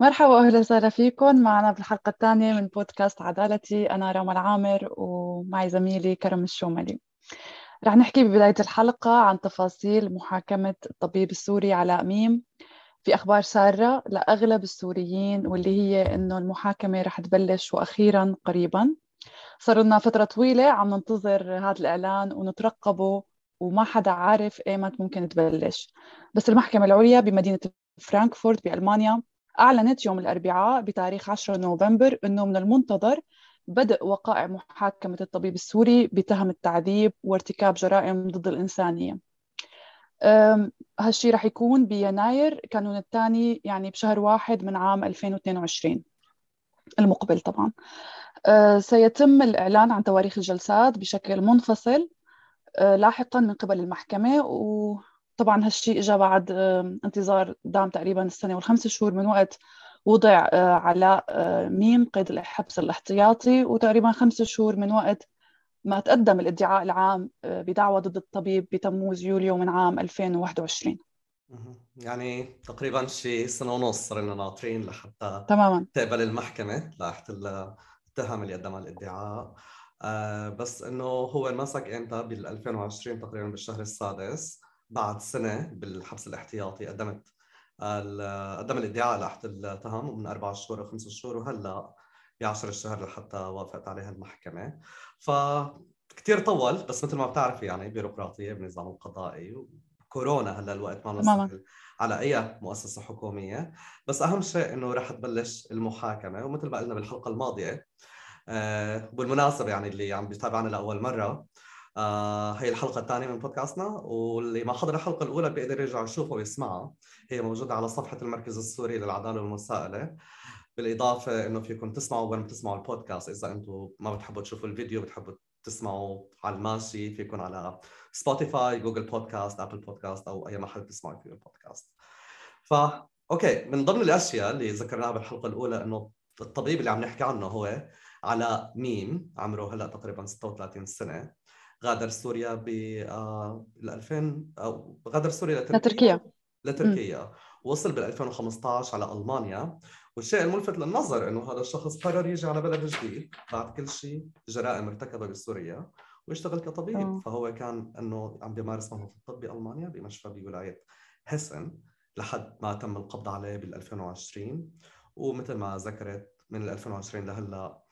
مرحبا وأهلا وسهلا فيكم. معنا بالحلقة الثانية من بودكاست عدالتي. أنا راما العامر ومعي زميلي كرم الشوملي. رح نحكي ببداية الحلقة عن تفاصيل محاكمة الطبيب السوري علاء ميم. في أخبار سارة لأغلب السوريين واللي هي إنه المحاكمة رح تبلش وأخيرا قريبا. صار لنا فترة طويلة عم ننتظر هذا الإعلان ونترقبه وما حدا عارف إيمت ممكن تبلش. بس المحكمة العليا بمدينة فرانكفورت بألمانيا أعلنت يوم الأربعاء بتاريخ 10 نوفمبر أنه من المنتظر بدء وقائع محاكمة الطبيب السوري بتهم التعذيب وارتكاب جرائم ضد الإنسانية. هالشي رح يكون بيناير كانون الثاني يعني بشهر واحد من عام 2022 المقبل طبعا. أه، سيتم الإعلان عن تواريخ الجلسات بشكل منفصل أه، لاحقا من قبل المحكمة و طبعا هالشيء اجى بعد انتظار دام تقريبا السنة والخمس شهور من وقت وضع آه، علاء آه، ميم قيد الحبس الاحتياطي وتقريبا خمس شهور من وقت ما تقدم الادعاء العام آه، بدعوى ضد الطبيب بتموز يوليو من عام 2021 يعني تقريبا شيء سنة ونص صرنا ناطرين لحتى تماما. تقبل المحكمة لائحه التهم اللي قدمها الادعاء. آه بس إنه هو انمسك إمتى بال 2020 تقريبا بالشهر السادس. بعد سنة بالحبس الاحتياطي قدمت قدم الادعاء لحد التهم من أربع شهور أو خمس شهور وهلأ ب 10 الشهر لحتى وافقت عليها المحكمة. ف كثير طول بس مثل ما بتعرفي يعني بيروقراطية بالنظام القضائي كورونا هلأ الوقت ما نسهل على أي مؤسسة حكومية. بس أهم شيء إنه رح تبلش المحاكمة ومثل ما قلنا بالحلقة الماضية آه بالمناسبة يعني اللي عم بيتابعنا لأول مرة آه هي الحلقة الثانية من بودكاستنا واللي ما حضر الحلقة الأولى بيقدر يرجع يشوفها ويسمعها هي موجودة على صفحة المركز السوري للعدالة والمساءلة. بالإضافة إنه فيكم تسمعوا وين بتسمعوا البودكاست. إذا أنتم ما بتحبوا تشوفوا الفيديو بتحبوا تسمعوا على الماشي فيكم على سبوتيفاي Google Podcast Apple Podcast أو أي محل تسمعوا فيه البودكاست. ف okay من ضمن الأشياء اللي ذكرناها بالحلقة الأولى إنه الطبيب اللي عم نحكي عنه هو علاء ميم عمره هلأ تقريبا 36 سنة. غادر سوريا ب 2000 أو غادر سوريا لتركيا. لتركيا وصل بال 2015 على ألمانيا. والشيء الملفت للنظر إنه هذا الشخص قرر يجي على بلد جديد بعد كل شيء جرائم ارتكبها بسوريا ويشتغل كطبيب. أوه. فهو كان إنه عم بيمارس مهنه الطب بالمانيا بمشفى بولاية هيسن لحد ما تم القبض عليه بال 2020 ومثل ما ذكرت من 2020 لهلأ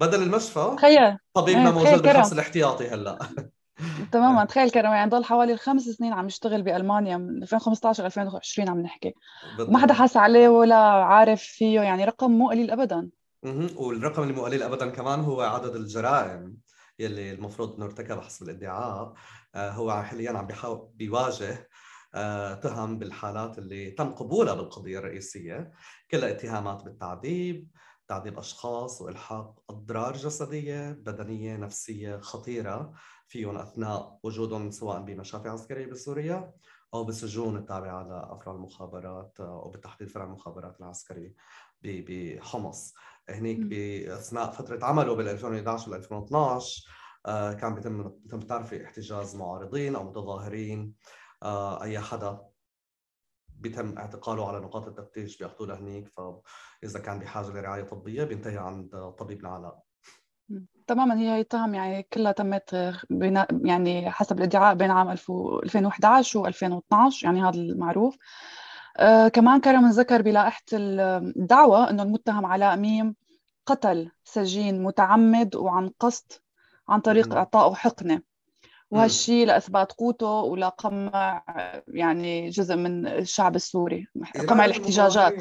بدل المشفى تخيل. طبيبنا إيه موجود بالحبس الاحتياطي هلا. تماما. تخيل كرم يعني ضل حوالي خمس سنين عم يشتغل بألمانيا من 2015 ل 2020 عم نحكي. ما حدا حاس عليه ولا عارف فيه يعني رقم مو قليل ابدا. أها والرقم اللي مو قليل ابدا كمان هو عدد الجرائم يلي المفروض إنه ارتكب حسب الادعاء. آه هو حاليا عم بيحاول بيواجه آه تهم بالحالات اللي تم قبولها بالقضية الرئيسية. كلها اتهامات بالتعذيب تعذيب أشخاص وإلحاق أضرار جسدية بدنية نفسية خطيرة. فيهم أثناء وجودهم سواء بمشافي عسكرية بسوريا أو بسجون التابعة لأفرع المخابرات أو بالتحديد فرع المخابرات العسكري بحمص. هنيك بأثناء فترة عمله بال 2011 وال 2012 كان بيتم مثل ما بتعرفي احتجاز معارضين أو متظاهرين آه، أي حدا بيتم اعتقاله على نقاط التفتيش بياخذوه لهنيك فإذا كان بحاجة لرعاية طبية بينتهي عند طبيبنا علاء تماما هي هي التهم يعني كلها تمت بنا يعني حسب الادعاء بين عام 2011 و 2012 يعني هذا المعروف. آه كمان كرم ذكر بلائحة الدعوة أنه المتهم علاء ميم قتل سجين متعمد وعن قصد عن طريق إعطائه حقنة. وهالشيء لاثبات قوته ولقمع يعني جزء من الشعب السوري قمع الاحتجاجات.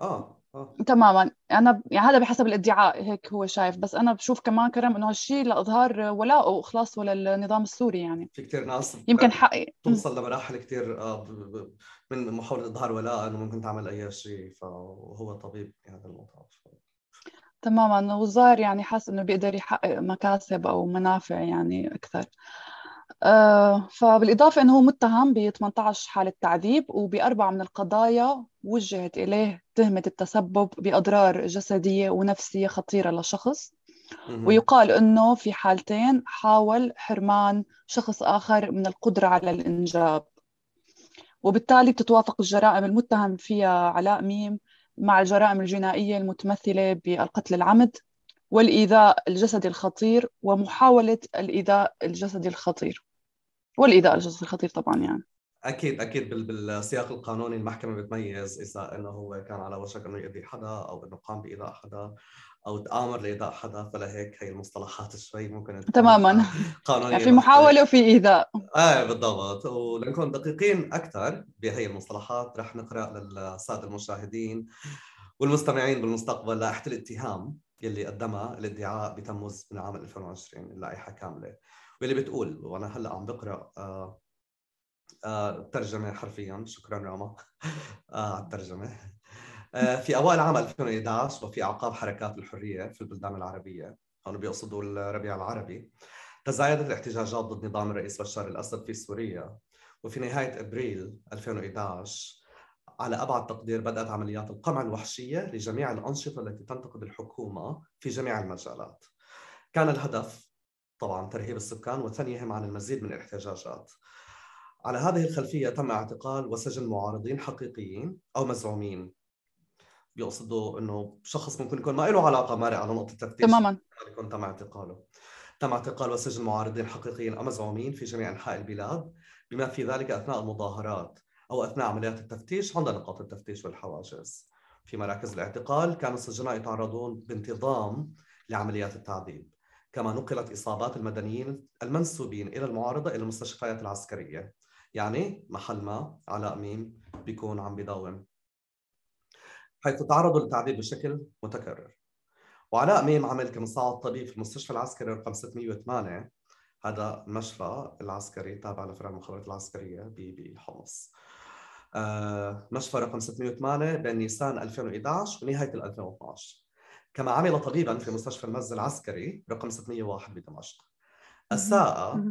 آه آه. تماما. أنا يعني هذا بحسب الادعاء هيك هو شايف بس أنا بشوف كمان كرم إنه هالشيء لاظهار ولائه واخلاصه للنظام السوري يعني. في كثير ناس يمكن حقي توصل لمراحل كثير آه، من محاولة إظهار ولاء إنه ممكن تعمل أي شيء فهو طبيب بهذا الموضوع. تماما. والظاهر يعني حاسس إنه بيقدر يحقق مكاسب أو منافع يعني أكثر. آه، فبالإضافة أنه هو متهم ب 18 حالة تعذيب وبأربع من القضايا وجهت إليه تهمة التسبب بأضرار جسدية ونفسية خطيرة لشخص. ويقال أنه في حالتين حاول حرمان شخص آخر من القدرة على الإنجاب. وبالتالي بتتوافق الجرائم المتهم فيها علاء ميم مع الجرائم الجنائية المتمثلة بالقتل العمد. والإيذاء الجسدي الخطير ومحاولة الإيذاء الجسدي الخطير. والإيذاء الجسدي الخطير طبعا يعني. أكيد أكيد. بالسياق القانوني المحكمة بتميز إذا إنه هو كان على وشك إنه يؤذي حدا أو إنه قام بإيذاء حدا أو تآمر لإيذاء حدا فلهيك هي المصطلحات شوي ممكن تماما. قانونية يعني في محاولة وفي إيذاء. إيه بالضبط. ولنكون دقيقين أكثر بهي المصطلحات. رح نقرأ للسادة المشاهدين والمستمعين بالمستقبل لائحه الاتهام. يلي قدمها الادعاء بتموز من عام 2020 اللائحة كاملة. واللي بتقول وأنا هلأ عم بقرأ آه آه ترجمة حرفيا شكرا راما آه على الترجمة. آه في أوائل عام 2011 وفي أعقاب حركات الحرية في البلدان العربية. هون بيقصدوا الربيع العربي. تزايدت الاحتجاجات ضد نظام الرئيس بشار الأسد في سوريا. وفي نهاية أبريل 2011 على أبعد تقدير بدأت عمليات القمع الوحشية لجميع الأنشطة التي تنتقد الحكومة في جميع المجالات. كان الهدف طبعا ترهيب السكان وثنيهم عن المزيد من الاحتجاجات. على هذه الخلفية تم اعتقال وسجن معارضين حقيقيين أو مزعومين. بيقصدوا إنه شخص ممكن يكون ما له علاقة مارق على نقطة التفتيش تماما يكون تم اعتقاله. تم اعتقال وسجن معارضين حقيقيين أو مزعومين في جميع أنحاء البلاد بما في ذلك أثناء المظاهرات أو أثناء عمليات التفتيش عند نقاط التفتيش والحواجز. في مراكز الاعتقال كان السجناء يتعرضون بانتظام لعمليات التعذيب. كما نقلت إصابات المدنيين المنسوبين إلى المعارضة إلى المستشفيات العسكرية. يعني محل ما علاء ميم بيكون عم بيداوم. حيث تعرضوا للتعذيب بشكل متكرر. وعلاء ميم عمل كمساعد طبيب في المستشفى العسكري رقم 608 هذا المشفى العسكري تابع لفرع المخابرات العسكرية بحمص مشفى رقم 608 بين نيسان 2011 ونهاية 2012 كما عمل طبيبا في مستشفى المز العسكري رقم 601 بدمشق. اساء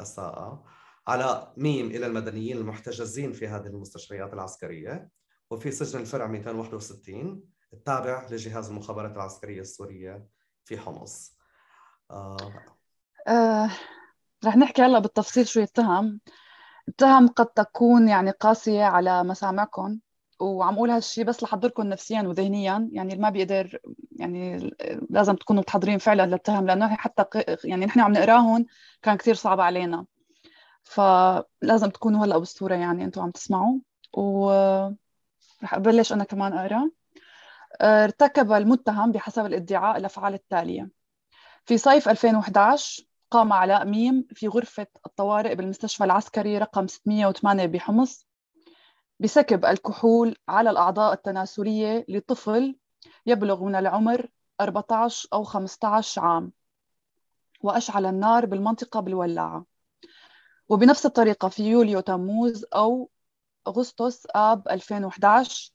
أساء على ميم إلى المدنيين المحتجزين في هذه المستشفيات العسكرية وفي سجن الفرع 261 التابع لجهاز المخابرات العسكرية السورية في حمص. آه. آه، رح نحكي هلا بالتفصيل شو يتهم التهم قد تكون يعني قاسية على مسامعكم وعم أقول هالشيء بس لحضركم نفسيا وذهنيا يعني اللي ما بيقدر يعني لازم تكونوا متحضرين فعلا للتهم لأنه حتى يعني نحن عم نقراهم كان كثير صعب علينا. فلازم تكونوا هلأ بالصورة يعني أنتم عم تسمعوا. و رح أبلش أنا كمان أقرأ. ارتكب المتهم بحسب الادعاء الأفعال التالية. في صيف 2011 قام علاء ميم في غرفة الطوارئ بالمستشفى العسكري رقم 608 بحمص بسكب الكحول على الأعضاء التناسلية لطفل يبلغ من العمر 14 أو 15 عام وأشعل النار بالمنطقة بالولاعة. وبنفس الطريقة في يوليو تموز أو أغسطس آب 2011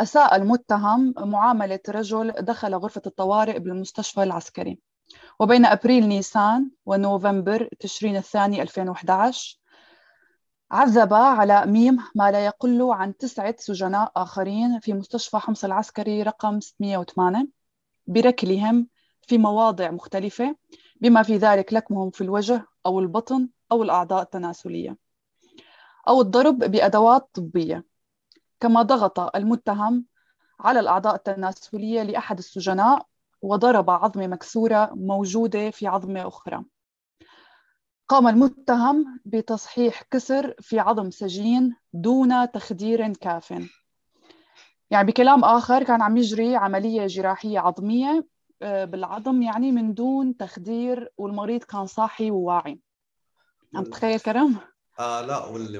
أساء المتهم معاملة رجل دخل غرفة الطوارئ بالمستشفى العسكري. وبين أبريل نيسان ونوفمبر تشرين الثاني 2011 عذب علاء ميم ما لا يقل عن تسعة سجناء آخرين في مستشفى حمص العسكري رقم 608 بركلهم في مواضع مختلفة بما في ذلك لكمهم في الوجه أو البطن أو الأعضاء التناسلية أو الضرب بأدوات طبية. كما ضغط المتهم على الأعضاء التناسلية لأحد السجناء وضرب عظمة مكسورة موجودة في عظمة أخرى. قام المتهم بتصحيح كسر في عظم سجين دون تخدير كاف. يعني بكلام آخر كان عم يجري عملية جراحية عظمية آه، بالعظم يعني من دون تخدير والمريض كان صاحي وواعي. عم تخيل كرم؟ آه لا وال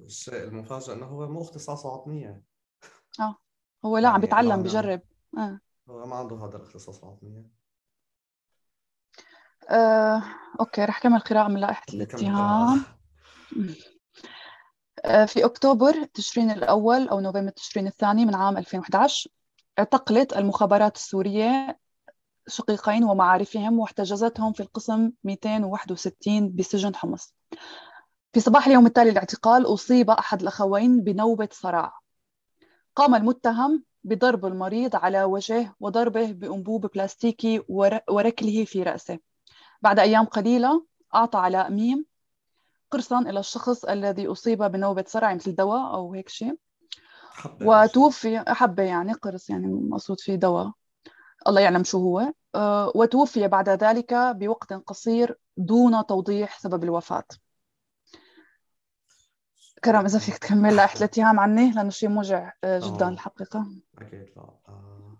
والشيء المفاجئ إنه هو مو اختصاصه عظمية. آه هو لا يعني عم بيتعلم بجرب. آه. ما عنده هذا الاختصاص العظمية آه، أوكي رح كمل قراءة من لائحة الاتهام. آه، في أكتوبر تشرين الأول أو نوفمبر تشرين الثاني من عام 2011 اعتقلت المخابرات السورية شقيقين ومعارفهم واحتجزتهم في القسم 261 بسجن حمص. في صباح اليوم التالي للاعتقال أصيب أحد الأخوين بنوبة صراع. قام المتهم بضرب المريض على وجهه وضربه بأنبوب بلاستيكي وركله في رأسه. بعد أيام قليلة أعطى علاء ميم قرصا إلى الشخص الذي أصيب بنوبة صرع مثل دواء أو هيك شيء. حبة وتوفي حبة يعني قرص يعني مقصود فيه دواء. الله يعلم شو هو. آه، وتوفي بعد ذلك بوقت قصير دون توضيح سبب الوفاة. كرم إذا فيك تكمل لأحد الاتهام عني لأنه شيء موجع آه، جدا الحقيقة. أكيد لا آه.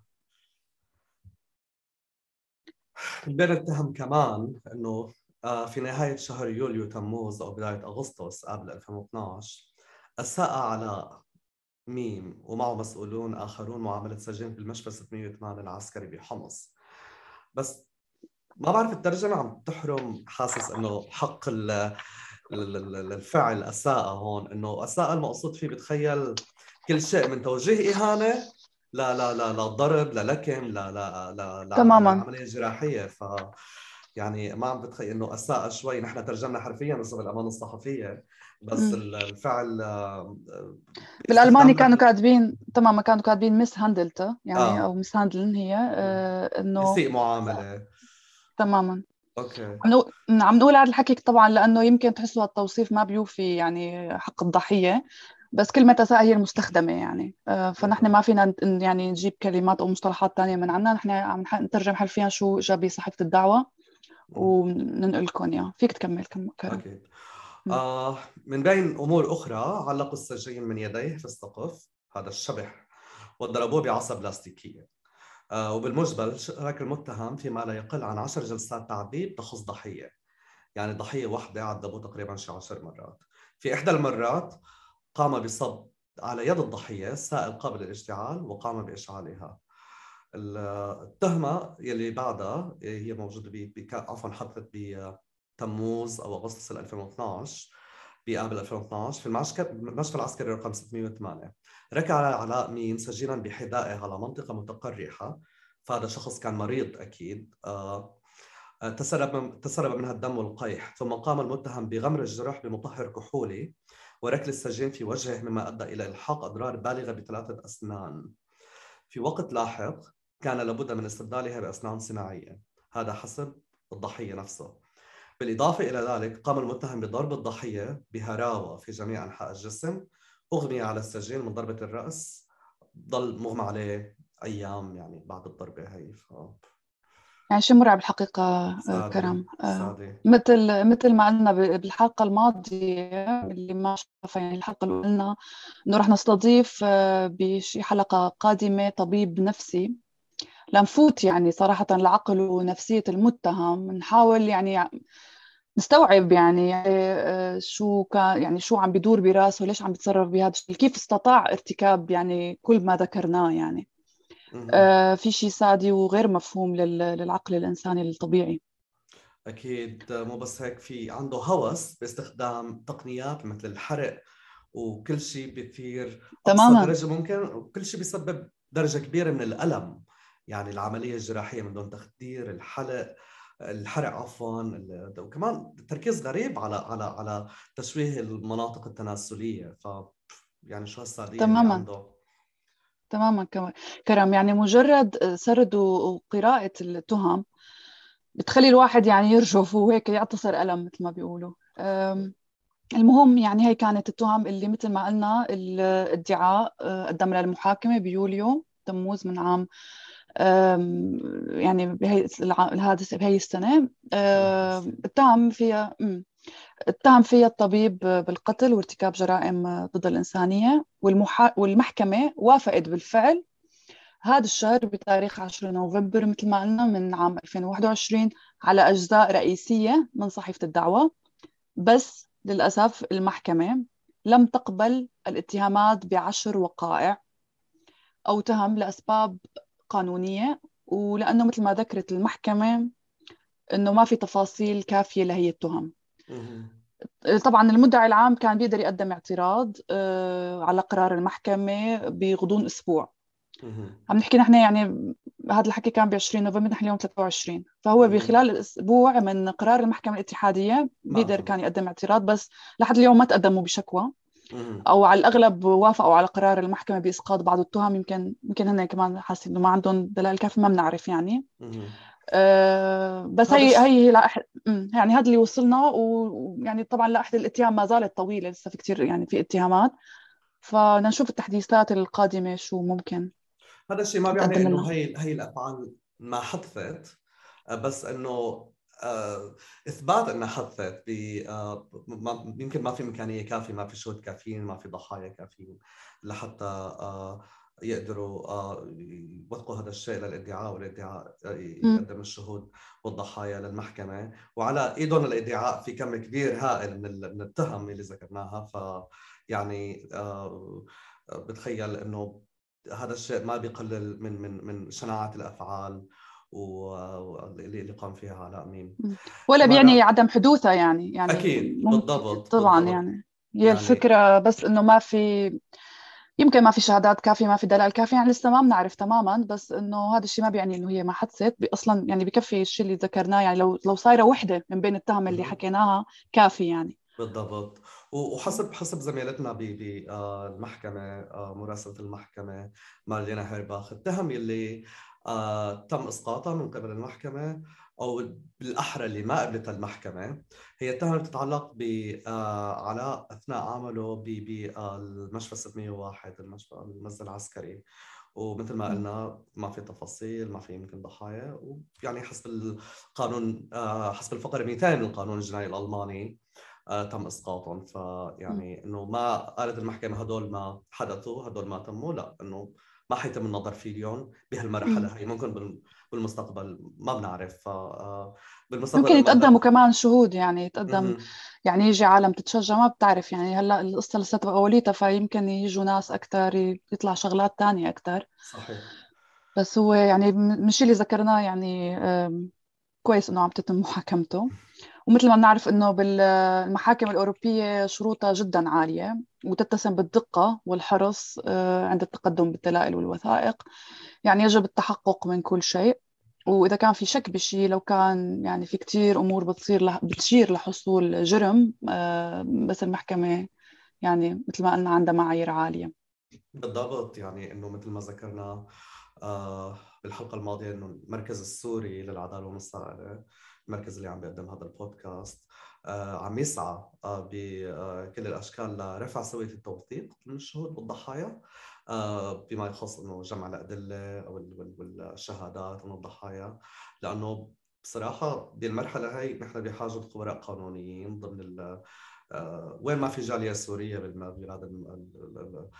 بين التهم كمان إنه في نهاية شهر يوليو تموز أو بداية أغسطس قبل 2012 أساء على ميم ومعه مسؤولون آخرون معاملة سجين بالمشفى 608 العسكري بحمص. بس ما بعرف الترجمة عم تحرم حاسس إنه حق الفعل أساء هون إنه أساء المقصود فيه بتخيل كل شيء من توجيه إهانة لا لا لا لا ضرب لا لكم لا لا لا لا تماما. عمليه جراحية. ف يعني ما عم بتخيل إنه أساء شوي. نحن ترجمنا حرفيا بسبب الامان الصحفية. بس م. الفعل آه، بالألماني كانوا كاتبين تماما كانوا كاتبين misshandelte يعني آه. أو misshandeln هي آه إنه يسيء معاملة. تماما. okay. عم نقول هذا الحكي طبعا لأنه يمكن تحسوا التوصيف ما بيوفي يعني حق الضحية بس كلمة أساء هي المستخدمة يعني. آه، فنحن ما فينا يعني نجيب كلمات أو مصطلحات تانية من عنا نحن عم نترجم حرفيا شو جا بصحيفة الدعوة وننقل لكم اياه فيك تكمل كم كرم أكيد آه من بين أمور أخرى علقوا السجين من يديه في السقف هذا الشبح. وضربوه بعصا بلاستيكية. وبالمجمل شارك المتهم فيما لا يقل عن عشر جلسات تعذيب تخص ضحية. يعني ضحية واحدة عذبوه تقريبا شي عشر مرات. في إحدى المرات قام بصب على يد الضحية سائل قابل للاشتعال وقام بإشعالها. التهمة يلي بعدها هي موجودة ب عفوا حدثت بتموز أو أغسطس 2012 بآب 2012 في المشفى العسكري رقم 608 ركع علاء مين سجينا بحذائه على منطقة متقرحة فهذا شخص كان مريض أكيد آه، تسرب تسرب منها الدم والقيح ثم قام المتهم بغمر الجرح بمطهر كحولي وركل السجين في وجهه مما أدى إلى إلحاق أضرار بالغة بثلاثة أسنان. في وقت لاحق كان لابد من استبدالها بأسنان صناعية، هذا حسب الضحية نفسه. بالإضافة إلى ذلك قام المتهم بضرب الضحية بهراوة في جميع أنحاء الجسم، أغمي على السجين من ضربة الرأس، ضل مغمى عليه أيام يعني بعد الضربة هي ف... يعني شيء مرعب الحقيقة آه، سادي. كرم آه، سادي. مثل مثل ما قلنا بالحلقة الماضية اللي ما شافها يعني الحلقة اللي قلنا إنه رح نستضيف آه، بشي حلقة قادمة طبيب نفسي لنفوت يعني صراحة لعقل ونفسية المتهم نحاول يعني نستوعب يعني شو كان يعني شو عم بدور براسه ليش عم بيتصرف بهذا الشيء كيف استطاع ارتكاب يعني كل ما ذكرناه يعني. آه، في شيء سادي وغير مفهوم للعقل الإنساني الطبيعي. أكيد مو بس هيك في عنده هوس باستخدام تقنيات مثل الحرق وكل شيء بيثير تماما. درجة ممكن وكل شيء بيسبب درجة كبيرة من الألم. يعني العملية الجراحية من دون تخدير الحلق الحرق عفوا وكمان تركيز غريب على على على تشويه المناطق التناسلية. ف يعني شو هالساديه تماما. عنده تماما كرم. يعني مجرد سرد وقراءة التهم بتخلي الواحد يعني يرجف وهيك يعتصر ألم مثل ما بيقولوا. المهم يعني هي كانت التهم اللي مثل ما قلنا الادعاء أه، قدم للمحاكمة بيوليو تموز من عام يعني بهي الحادثة بهي السنة. اتهم فيها اتهم فيها الطبيب بالقتل وارتكاب جرائم ضد الإنسانية والمحا... والمحكمة وافقت بالفعل. هذا الشهر بتاريخ 10 نوفمبر مثل ما قلنا من عام 2021 على أجزاء رئيسية من صحيفة الدعوة. بس للأسف المحكمة لم تقبل الاتهامات بعشر وقائع أو تهم لأسباب قانونية ولأنه مثل ما ذكرت المحكمة أنه ما في تفاصيل كافية لهي التهم. طبعا المدعي العام كان بيقدر يقدم اعتراض آه، على قرار المحكمة بغضون أسبوع. عم نحكي نحن يعني هذا الحكي كان ب 20 نوفمبر نحن اليوم 23 فهو بخلال أسبوع من قرار المحكمة الاتحادية بيقدر كان يقدم اعتراض بس لحد اليوم ما تقدموا بشكوى. أو على الأغلب وافقوا على قرار المحكمة بإسقاط بعض التهم. يمكن يمكن هن كمان حاسين إنه ما عندهم دلائل كافية ما بنعرف يعني. أه بس هي هي لأح... يعني هذا اللي وصلنا. ويعني طبعا لاحد الاتهام ما زالت طويلة لسه في كثير يعني في اتهامات. فنشوف التحديثات القادمة شو ممكن هذا الشيء ما بيعني إنه هي هي الأفعال ما حدثت. بس إنه إثبات انها حدثت ب آه، يمكن ما في امكانيه كافيه ما في شهود كافيين ما في ضحايا كافيين لحتى آه، يقدروا يوثقوا هذا الشيء للإدعاء والإدعاء يقدم الشهود والضحايا للمحكمة. وعلى إيدهم الإدعاء في كم كبير هائل من التهم اللي ذكرناها. ف يعني بتخيل إنه هذا الشيء ما بيقلل من من من شناعه الأفعال. واللي قام فيها علاء مين ولا بيعني عدم حدوثها يعني يعني أكيد بالضبط طبعا بالضبط. يعني. هي يعني الفكرة بس إنه ما في يمكن ما في شهادات كافية ما في دلائل كافية يعني لسه ما بنعرف تماما بس إنه هذا الشيء ما بيعني إنه هي ما حدثت. أصلا يعني بكفي الشيء اللي ذكرناه يعني لو لو صايرة وحدة من بين التهم اللي حكيناها كافي يعني. بالضبط. وحسب حسب زميلتنا بالمحكمه آه، آه، مراسلة المحكمة مارلينا هيرباخ التهم اللي آه، تم إسقاطها من قبل المحكمة أو بالأحرى اللي ما قبلتها المحكمة. هي التهم بتتعلق بعلاء أثناء عمله بالمشفى 601 المشفى المنزل العسكري. ومثل ما قلنا ما في تفاصيل ما في يمكن ضحايا ويعني حسب القانون حسب الفقره 200 من القانون الجنائي الألماني آه تم إسقاطهم. فيعني إنه ما قالت المحكمة هدول ما حدثوا هدول ما تموا لا إنه ما حيتم النظر فيه اليوم بهالمرحلة هي ممكن بالمستقبل ما بنعرف ف آه، بالمستقبل ممكن يتقدموا كمان شهود يعني يتقدم يعني يجي عالم تتشجع ما بتعرف يعني هلأ القصة لسه اوليتها فيمكن يجوا ناس أكثر يطلع شغلات ثانية أكثر صحيح. بس هو يعني من الشيء اللي ذكرناه يعني كويس إنه عم تتم محاكمته. ومثل ما بنعرف إنه بالمحاكم الأوروبية شروطها جدا عالية وتتسم بالدقة والحرص آه، عند التقدم بالدلائل والوثائق. يعني يجب التحقق من كل شيء. وإذا كان في شك بشيء لو كان يعني في كثير أمور بتصير. بتشير لحصول جرم آه، بس المحكمة يعني مثل ما قلنا عندها معايير عالية. بالضبط. يعني إنه مثل ما ذكرنا آه، بالحلقة الماضية إنه المركز السوري للعدالة والمساءله المركز اللي عم بيقدم هذا البودكاست. آه، عم يسعى آه، بكل الأشكال لرفع سوية التوثيق من الشهود والضحايا بما يخص إنه جمع الأدلة والشهادات من الضحايا. لأنه بصراحة بالمرحله هي نحن بحاجة خبراء قانونيين ضمن وين ما في جالية سورية بالبلاد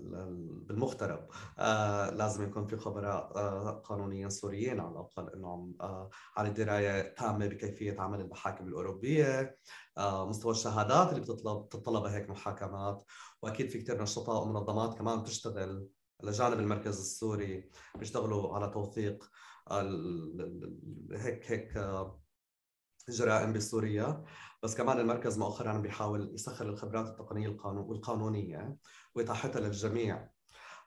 بالمغترب. آه لازم يكون في خبراء آه قانونيين سوريين على الأقل إنهم آه على دراية تامة بكيفية عمل المحاكم الأوروبية. آه مستوى الشهادات اللي بتطلب تتطلبها هيك محاكمات. وأكيد في كثير نشطاء ومنظمات كمان تشتغل لجانب المركز السوري بيشتغلوا على توثيق هيك هيك آه، جرائم بسوريا. بس كمان المركز مؤخرا بيحاول يسخر الخبرات التقنية القانون والقانونيه واتاحتها للجميع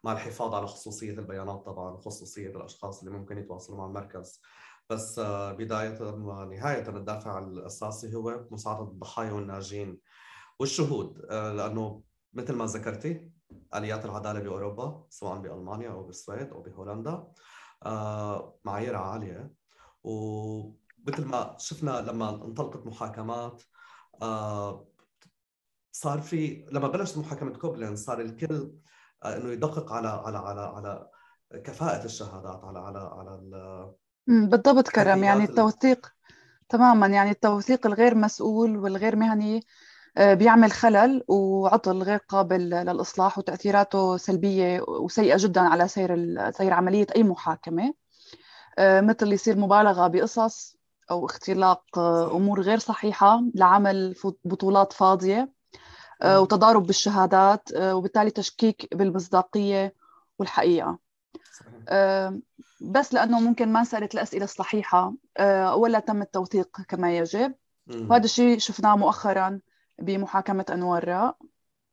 مع الحفاظ على خصوصية البيانات طبعا وخصوصيه الأشخاص اللي ممكن يتواصلوا مع المركز. بس آه، بداية ونهايه الدافع الأساسي هو مساعدة الضحايا والناجين والشهود. آه، لأنه مثل ما ذكرتي آليات العدالة بأوروبا سواء بألمانيا أو بالسويد أو بهولندا آه، معاييرها عالية. ومثل ما شفنا لما انطلقت محاكمات صار في لما بلشت محاكمة كوبلين صار الكل آه، إنه يدقق على على على على كفاءة الشهادات على على على بالضبط كرم يعني التوثيق تماما يعني التوثيق الغير مسؤول والغير مهني آه، بيعمل خلل وعطل غير قابل للإصلاح وتأثيراته سلبية وسيئة جدا على سير سير عملية أي محاكمة. آه، مثل يصير مبالغة بقصص أو اختلاق أمور غير صحيحة لعمل بطولات فاضية آه، وتضارب بالشهادات آه، وبالتالي تشكيك بالمصداقية والحقيقة. آه، بس لأنه ممكن ما انسألت الأسئلة الصحيحة ولا تم التوثيق كما يجب. وهذا الشيء شفناه مؤخرا بمحاكمة أنوار راء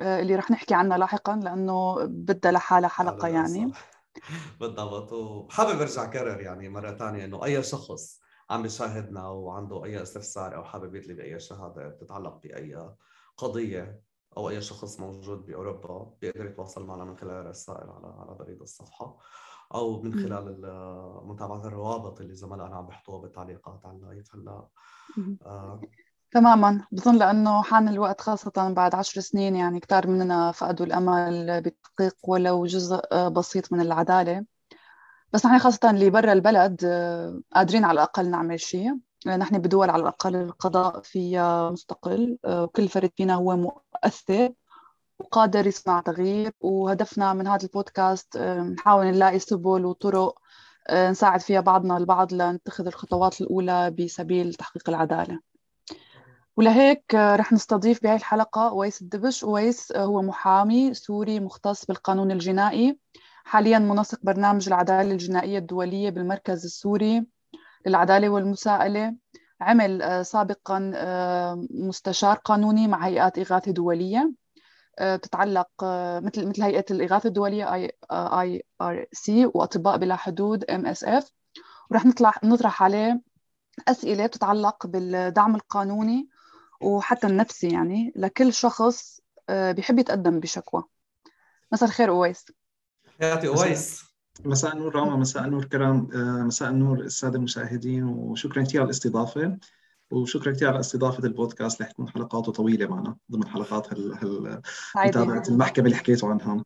اللي رح نحكي عنها لاحقا لأنه بدها لحالها حلقة يعني. بالضبط. وحابب أرجع كرر يعني مرة ثانية إنه أي شخص عم بيشاهدنا وعنده أي استفسار أو حابب يطلب اي شهادة بتتعلق بأي قضية أو أي شخص موجود بأوروبا بيقدر يتواصل معنا من خلال الرسائل على على بريد الصفحة أو من خلال متابعة الروابط اللي زملائنا عم بيحطوها بالتعليقات على اللايف هلأ. آه. تماما. بظن لأنه حان الوقت خاصة بعد عشر سنين يعني كتار مننا فقدوا الأمل بتحقيق ولو جزء بسيط من العدالة. بس نحن خاصة اللي برا البلد قادرين على الأقل نعمل شيء. نحن بدول على الأقل القضاء فيها مستقل وكل فرد فينا هو مؤثر وقادر يصنع تغيير. وهدفنا من هذا البودكاست نحاول نلاقي سبل وطرق نساعد فيها بعضنا البعض لنتخذ الخطوات الأولى بسبيل تحقيق العدالة. ولهيك رح نستضيف بهاي الحلقة أويس الدبش. أويس هو محامي سوري مختص بالقانون الجنائي. حاليا منسق برنامج العدالة الجنائية الدولية بالمركز السوري للعدالة والمساءلة. عمل سابقا مستشار قانوني مع هيئات إغاثة دولية. بتتعلق مثل مثل هيئة الإغاثة الدولية I IRC وأطباء بلا حدود MSF. ورح نطلع نطرح عليه أسئلة بتتعلق بالدعم القانوني وحتى النفسي يعني لكل شخص بيحب يتقدم بشكوى. مساء الخير أويس. حياتي أويس. مساء النور راما مساء النور كرام مساء النور السادة المشاهدين وشكرا كثير على الاستضافة وشكرا كثير على استضافة البودكاست رح تكون حلقاته طويلة معنا ضمن حلقات هال هال متابعة المحكمة اللي حكيتوا عنها.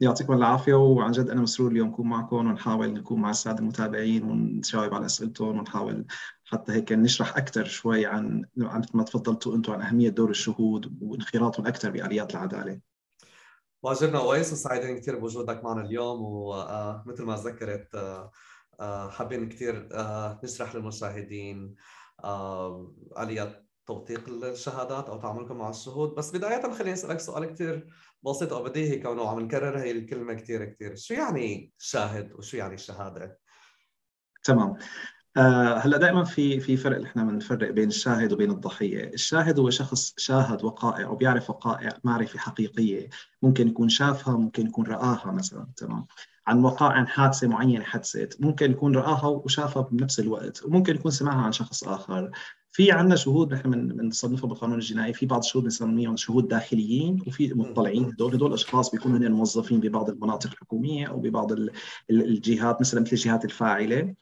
يعطيكم العافية وعن جد أنا مسرور اليوم اكون معكم ونحاول نكون مع السادة المتابعين ونجاوب على أسئلتهم ونحاول حتى هيك نشرح أكثر شوي عن عن مثل ما تفضلتوا أنتم عن أهمية دور الشهود وانخراطهم أكثر بآليات العدالة. واجبنا اويس وسعيدين كثير بوجودك معنا اليوم ومثل ما ذكرت حابين كثير نشرح للمشاهدين اليات توثيق الشهادات أو تعاملكم مع الشهود. بس بداية خليني أسألك سؤال كثير بسيط أو بديهي كونه عم نكرر هي الكلمة كثير كثير شو يعني شاهد وشو يعني الشهاده تمام. آه هلا دائما في في فرق إحنا بنفرق بين الشاهد وبين الضحية، الشاهد هو شخص شاهد وقائع وبيعرف وقائع معرفة حقيقية، ممكن يكون شافها ممكن يكون رآها مثلا تمام، عن وقائع حادثة معينة حدثت، ممكن يكون رآها وشافها بنفس الوقت، وممكن يكون سمعها عن شخص آخر، في عندنا شهود نحن بنصنفها بالقانون الجنائي في بعض الشهود بنسميهم شهود داخليين وفي مطلعين. هدول هدول أشخاص بيكونوا هن موظفين ببعض المناطق الحكومية أو ببعض الجهات مثلا مثل الجهات الفاعلة.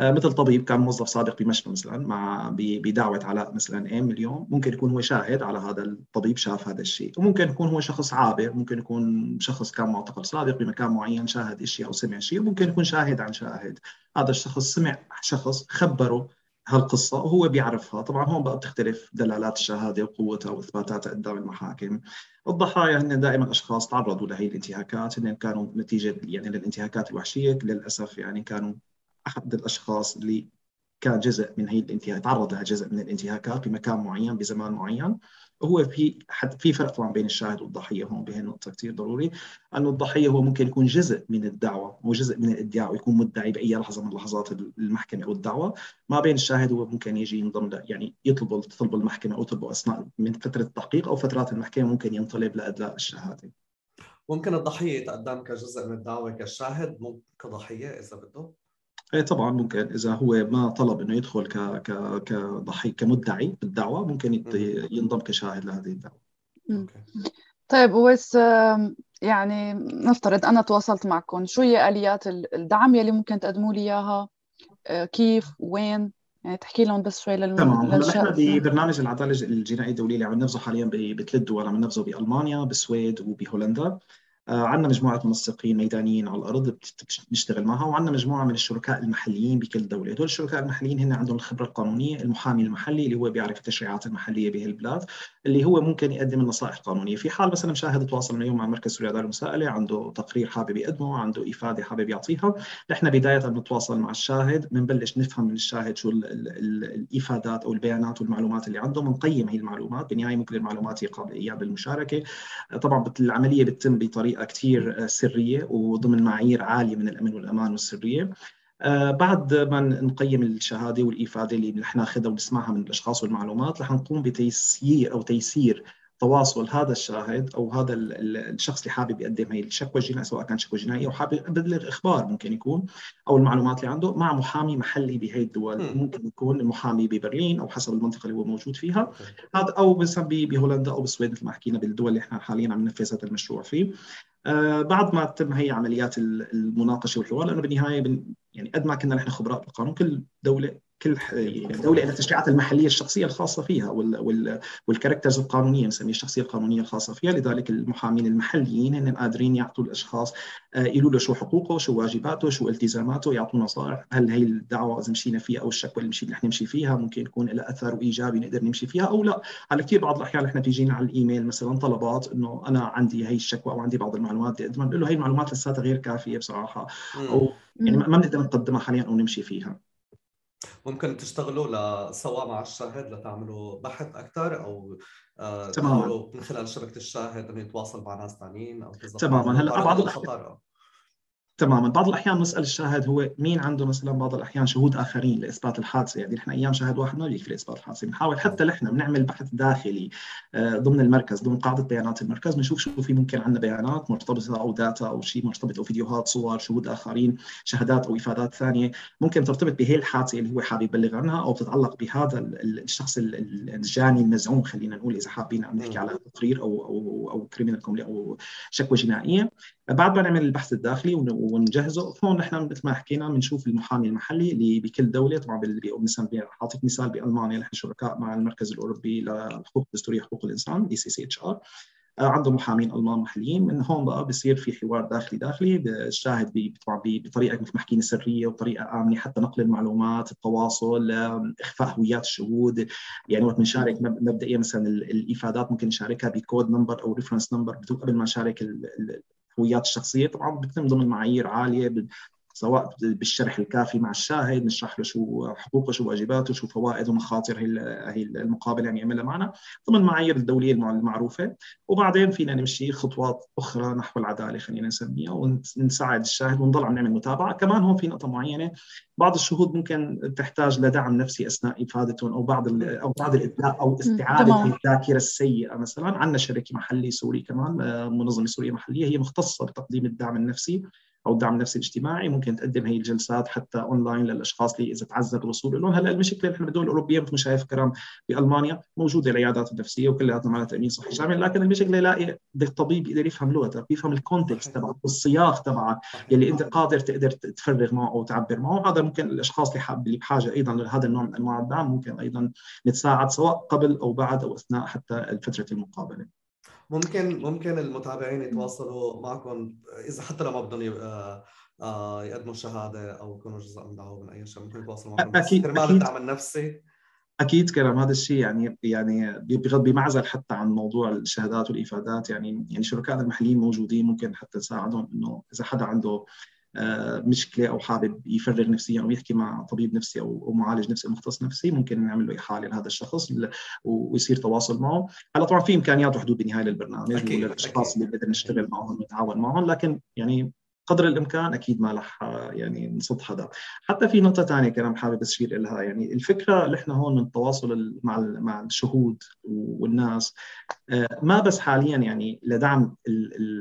مثل طبيب كان موظف سابق بمشفى مثلا مع بدعوة علاء مثلا ام اليوم ممكن يكون هو شاهد على هذا الطبيب شاف هذا الشيء. وممكن يكون هو شخص عابر. ممكن يكون شخص كان معتقل سابق بمكان معين شاهد شيء أو سمع شيء. وممكن يكون شاهد عن شاهد. هذا الشخص سمع شخص خبره هالقصة وهو بيعرفها. طبعا هون بقى بتختلف دلالات الشهادة وقوتها وإثباتاتها قدام المحاكم. الضحايا هن دائما أشخاص تعرضوا لهي الانتهاكات. هن كانوا نتيجة يعني للانتهاكات الوحشية. للأسف يعني كانوا أحد الأشخاص اللي كان جزء من هي الانتهاك تعرض لها جزء من الانتهاكات بمكان معين بزمان معين. وهو في حد في فرق طبعا بين الشاهد والضحية هون بهي النقطة كثير ضروري. أنه الضحية هو ممكن يكون جزء من الدعوة هو جزء من الإدعاء ويكون مدعي بأي لحظة من لحظات المحكمة أو الدعوة. ما بين الشاهد هو ممكن يجي ينضم يعني يطلب تطلب المحكمة أو تطلبه أثناء من فترة التحقيق أو فترات المحكمة ممكن ينطلب لادلاء الشهادة. ممكن الضحية يتقدم كجزء من الدعوة كشاهد مو كضحية إذا بده. طبعا ممكن إذا هو ما طلب إنه يدخل ك ك كضحي كمدعي بالدعوة ممكن ينضم كشاهد لهذه الدعوة. طيب ويس يعني نفترض أنا تواصلت معكم. شو هي آليات الدعم يلي ممكن تقدموا لي إياها؟ آه، كيف؟ وين؟ يعني تحكي لهم بس شوي لل تمام. هلأ نحن ببرنامج العدالة الجنائيه الدوليه اللي عم ننفذه حاليا بثلاث دول عم ننفذه بألمانيا بالسويد وبهولندا. آه، عندنا مجموعة منسقين ميدانيين على الأرض بنشتغل معها وعندنا مجموعة من الشركاء المحليين بكل دولة، هدول الشركاء المحليين هن عندهم الخبره القانونيه، المحامي المحلي اللي هو بيعرف التشريعات المحلية بهالبلاد، اللي هو ممكن يقدم النصائح القانونيه، في حال مثلا مشاهد تواصل اليوم مع مركز سوريا للعداله المساءلة، عنده تقرير حابب يقدمه، عنده إفادة حابب يعطيها، نحن بداية بنتواصل مع الشاهد، بنبلش نفهم من الشاهد شو ال ال ال الإفادات أو البيانات والمعلومات اللي عنده، بنقيم هي المعلومات، بالنهايه ممكن المعلومات هي قابله اياه بالمشاركه، طبعا العملية بتتم بطريقة كثير سرية وضمن معايير عالية من الأمن والأمان والسرية. آه بعد ما نقيم الشهادة والإفادة اللي رح ناخذها ونسمعها من الأشخاص والمعلومات رح نقوم بتيسير أو تيسير تواصل هذا الشاهد أو هذا الشخص اللي حابب يقدم هي الشكوى الجنائيه سواء كان شكوى جنائيه أو حابب يبلغ أخبار ممكن يكون أو المعلومات اللي عنده مع محامي محلي بهي الدول. ممكن يكون المحامي ببرلين أو حسب المنطقة اللي هو موجود فيها. هذا أو بهولندا أو بالسويد مثل ما حكينا بالدول اللي إحنا حاليا عم ننفذ هذا المشروع فيه. آه بعد ما تتم هي عمليات المناقشة والحوار لأنه بالنهاية بن يعني قد ما كنا نحن خبراء بالقانون كل دولة كل دولة لها التشريعات المحلية الشخصية الخاصة فيها والكاركترز القانونية نسميها الشخصية القانونية الخاصة فيها لذلك المحامين المحليين هن قادرين يعطوا الأشخاص آه، يقولوا له شو حقوقه شو واجباته شو التزاماته يعطوا نصائح هل هي الدعوة إذا مشينا فيها أو الشكوى اللي إحنا نمشي فيها ممكن يكون لها أثر إيجابي نقدر نمشي فيها أو لا. على كثير بعض الأحيان إحنا بيجينا على الإيميل مثلا طلبات إنه أنا عندي هي الشكوى أو عندي بعض المعلومات بدي اقدمها بقول له هي المعلومات لساتها غير كافية بصراحة أو يعني ما بنقدر نقدمها حاليا أو نمشي فيها. ممكن تشتغلوا سوا مع الشاهد لتعملوا بحث أكثر أو آه، تماما. من خلال شبكة الشاهد إنه يتواصل مع ناس ثانيين أو تماما. هلأ بعض الخطر تماما. بعض الأحيان نسال الشاهد هو مين عنده مثلا بعض الأحيان شهود آخرين لإثبات الحادثة؟ يعني إحنا أيام شاهد واحد ما بيكفي لاثبات الحادثة. بنحاول حتى نحن بنعمل بحث داخلي آه، ضمن المركز ضمن قاعدة بيانات المركز بنشوف شو في ممكن عندنا بيانات مرتبطة أو داتا أو شيء مرتبط أو فيديوهات صور شهود آخرين شهادات أو إفادات ثانية. ممكن ترتبط بهي الحادثة اللي هو حابب يبلغ عنها أو تتعلق بهذا الشخص الجاني المزعوم خلينا نقول إذا حابين عم نحكي على تقرير أو أو أو كريمنال أو شكوى جنائية. بعد ما نعمل البحث الداخلي ونجهزه. هون نحن مثل ما حكينا بنشوف المحامي المحلي اللي بكل دولة طبعا مثلا اعطيك مثال بألمانيا نحن شركاء مع المركز الأوروبي للحقوق الدستوريه حقوق الإنسان دي سي سي اتش ار عنده محامين ألمان محليين. من هون بقى بصير في حوار داخلي داخلي. الشاهد طبعا بطريقة مثل ما حكينا سرية وطريقة آمنة حتى نقل المعلومات التواصل إخفاء هويات الشهود. يعني وقت بنشارك مبدئيا مثلا الإفادات ممكن نشاركها ب code number أو reference number. قبل ما نشارك الهويات الشخصية طبعا ضمن معايير عالية سواء بالشرح الكافي مع الشاهد نشرح له شو حقوقه شو واجباته شو فوائد ومخاطر هي المقابله يعني يعملها معنا. ضمن المعايير الدولية المعروفة. وبعدين فينا نمشي خطوات أخرى نحو العدالة خلينا نسميها ونساعد الشاهد ونضل عم نعمل متابعة. كمان هون في نقطة معينة بعض الشهود ممكن تحتاج لدعم نفسي أثناء إفادتهم أو بعض أو بعض الإبداع أو استعادة الذاكرة السيئة مثلا. عندنا شركه محلي سوري كمان آه، منظمة سورية محلية هي مختصة بتقديم الدعم النفسي. أو الدعم النفسي الاجتماعي ممكن تقدم هي الجلسات حتى اونلاين للأشخاص اللي إذا تعذر الوصول لهم هلا المشكلة نحن بالدول الأوروبية مثل ما شايف كرام بألمانيا موجودة العيادات النفسية وكلها معها تأمين صحي شامل لكن المشكلة يلاقي الطبيب يقدر يفهم لغتك يفهم ال context تبعك والسياق تبعك يلي أنت قادر تقدر تفرغ معه أو تعبر معه. هذا ممكن الأشخاص اللي حاب اللي بحاجة أيضا لهذا النوع من أنواع الدعم ممكن أيضا نتساعد سواء قبل أو بعد أو أثناء حتى فتره المقابلة. ممكن ممكن المتابعين يتواصلوا معكم إذا حتى لو ما بدهم آه، آه، يقدموا شهاده أو يكونوا جزء من دعوة من أي شيء ممكن يتواصلوا معكم. أكيد كرمال الدعم النفسي. أكيد كلام هذا الشيء يعني يعني بمعزل حتى عن موضوع الشهادات والإفادات. يعني يعني شركائنا المحليين موجودين ممكن حتى نساعدهم إنه إذا حدا عنده مشكلة أو حابب يفرغ نفسيا أو يحكي مع طبيب نفسي أو معالج نفسي مختص نفسي ممكن نعمل له إحالة لهذا الشخص ويصير تواصل معه. هلا طبعا في امكانيات وحدود بالنهايه للبرنامج وللاشخاص اللي بدنا نشتغل معهم ونتعاون معهم لكن يعني قدر الإمكان أكيد ما رح يعني نصد حدا. حتى في نقطة ثانية كمان حابب أشير لها يعني الفكرة اللي إحنا هون من التواصل مع مع الشهود والناس آه، ما بس حاليا يعني لدعم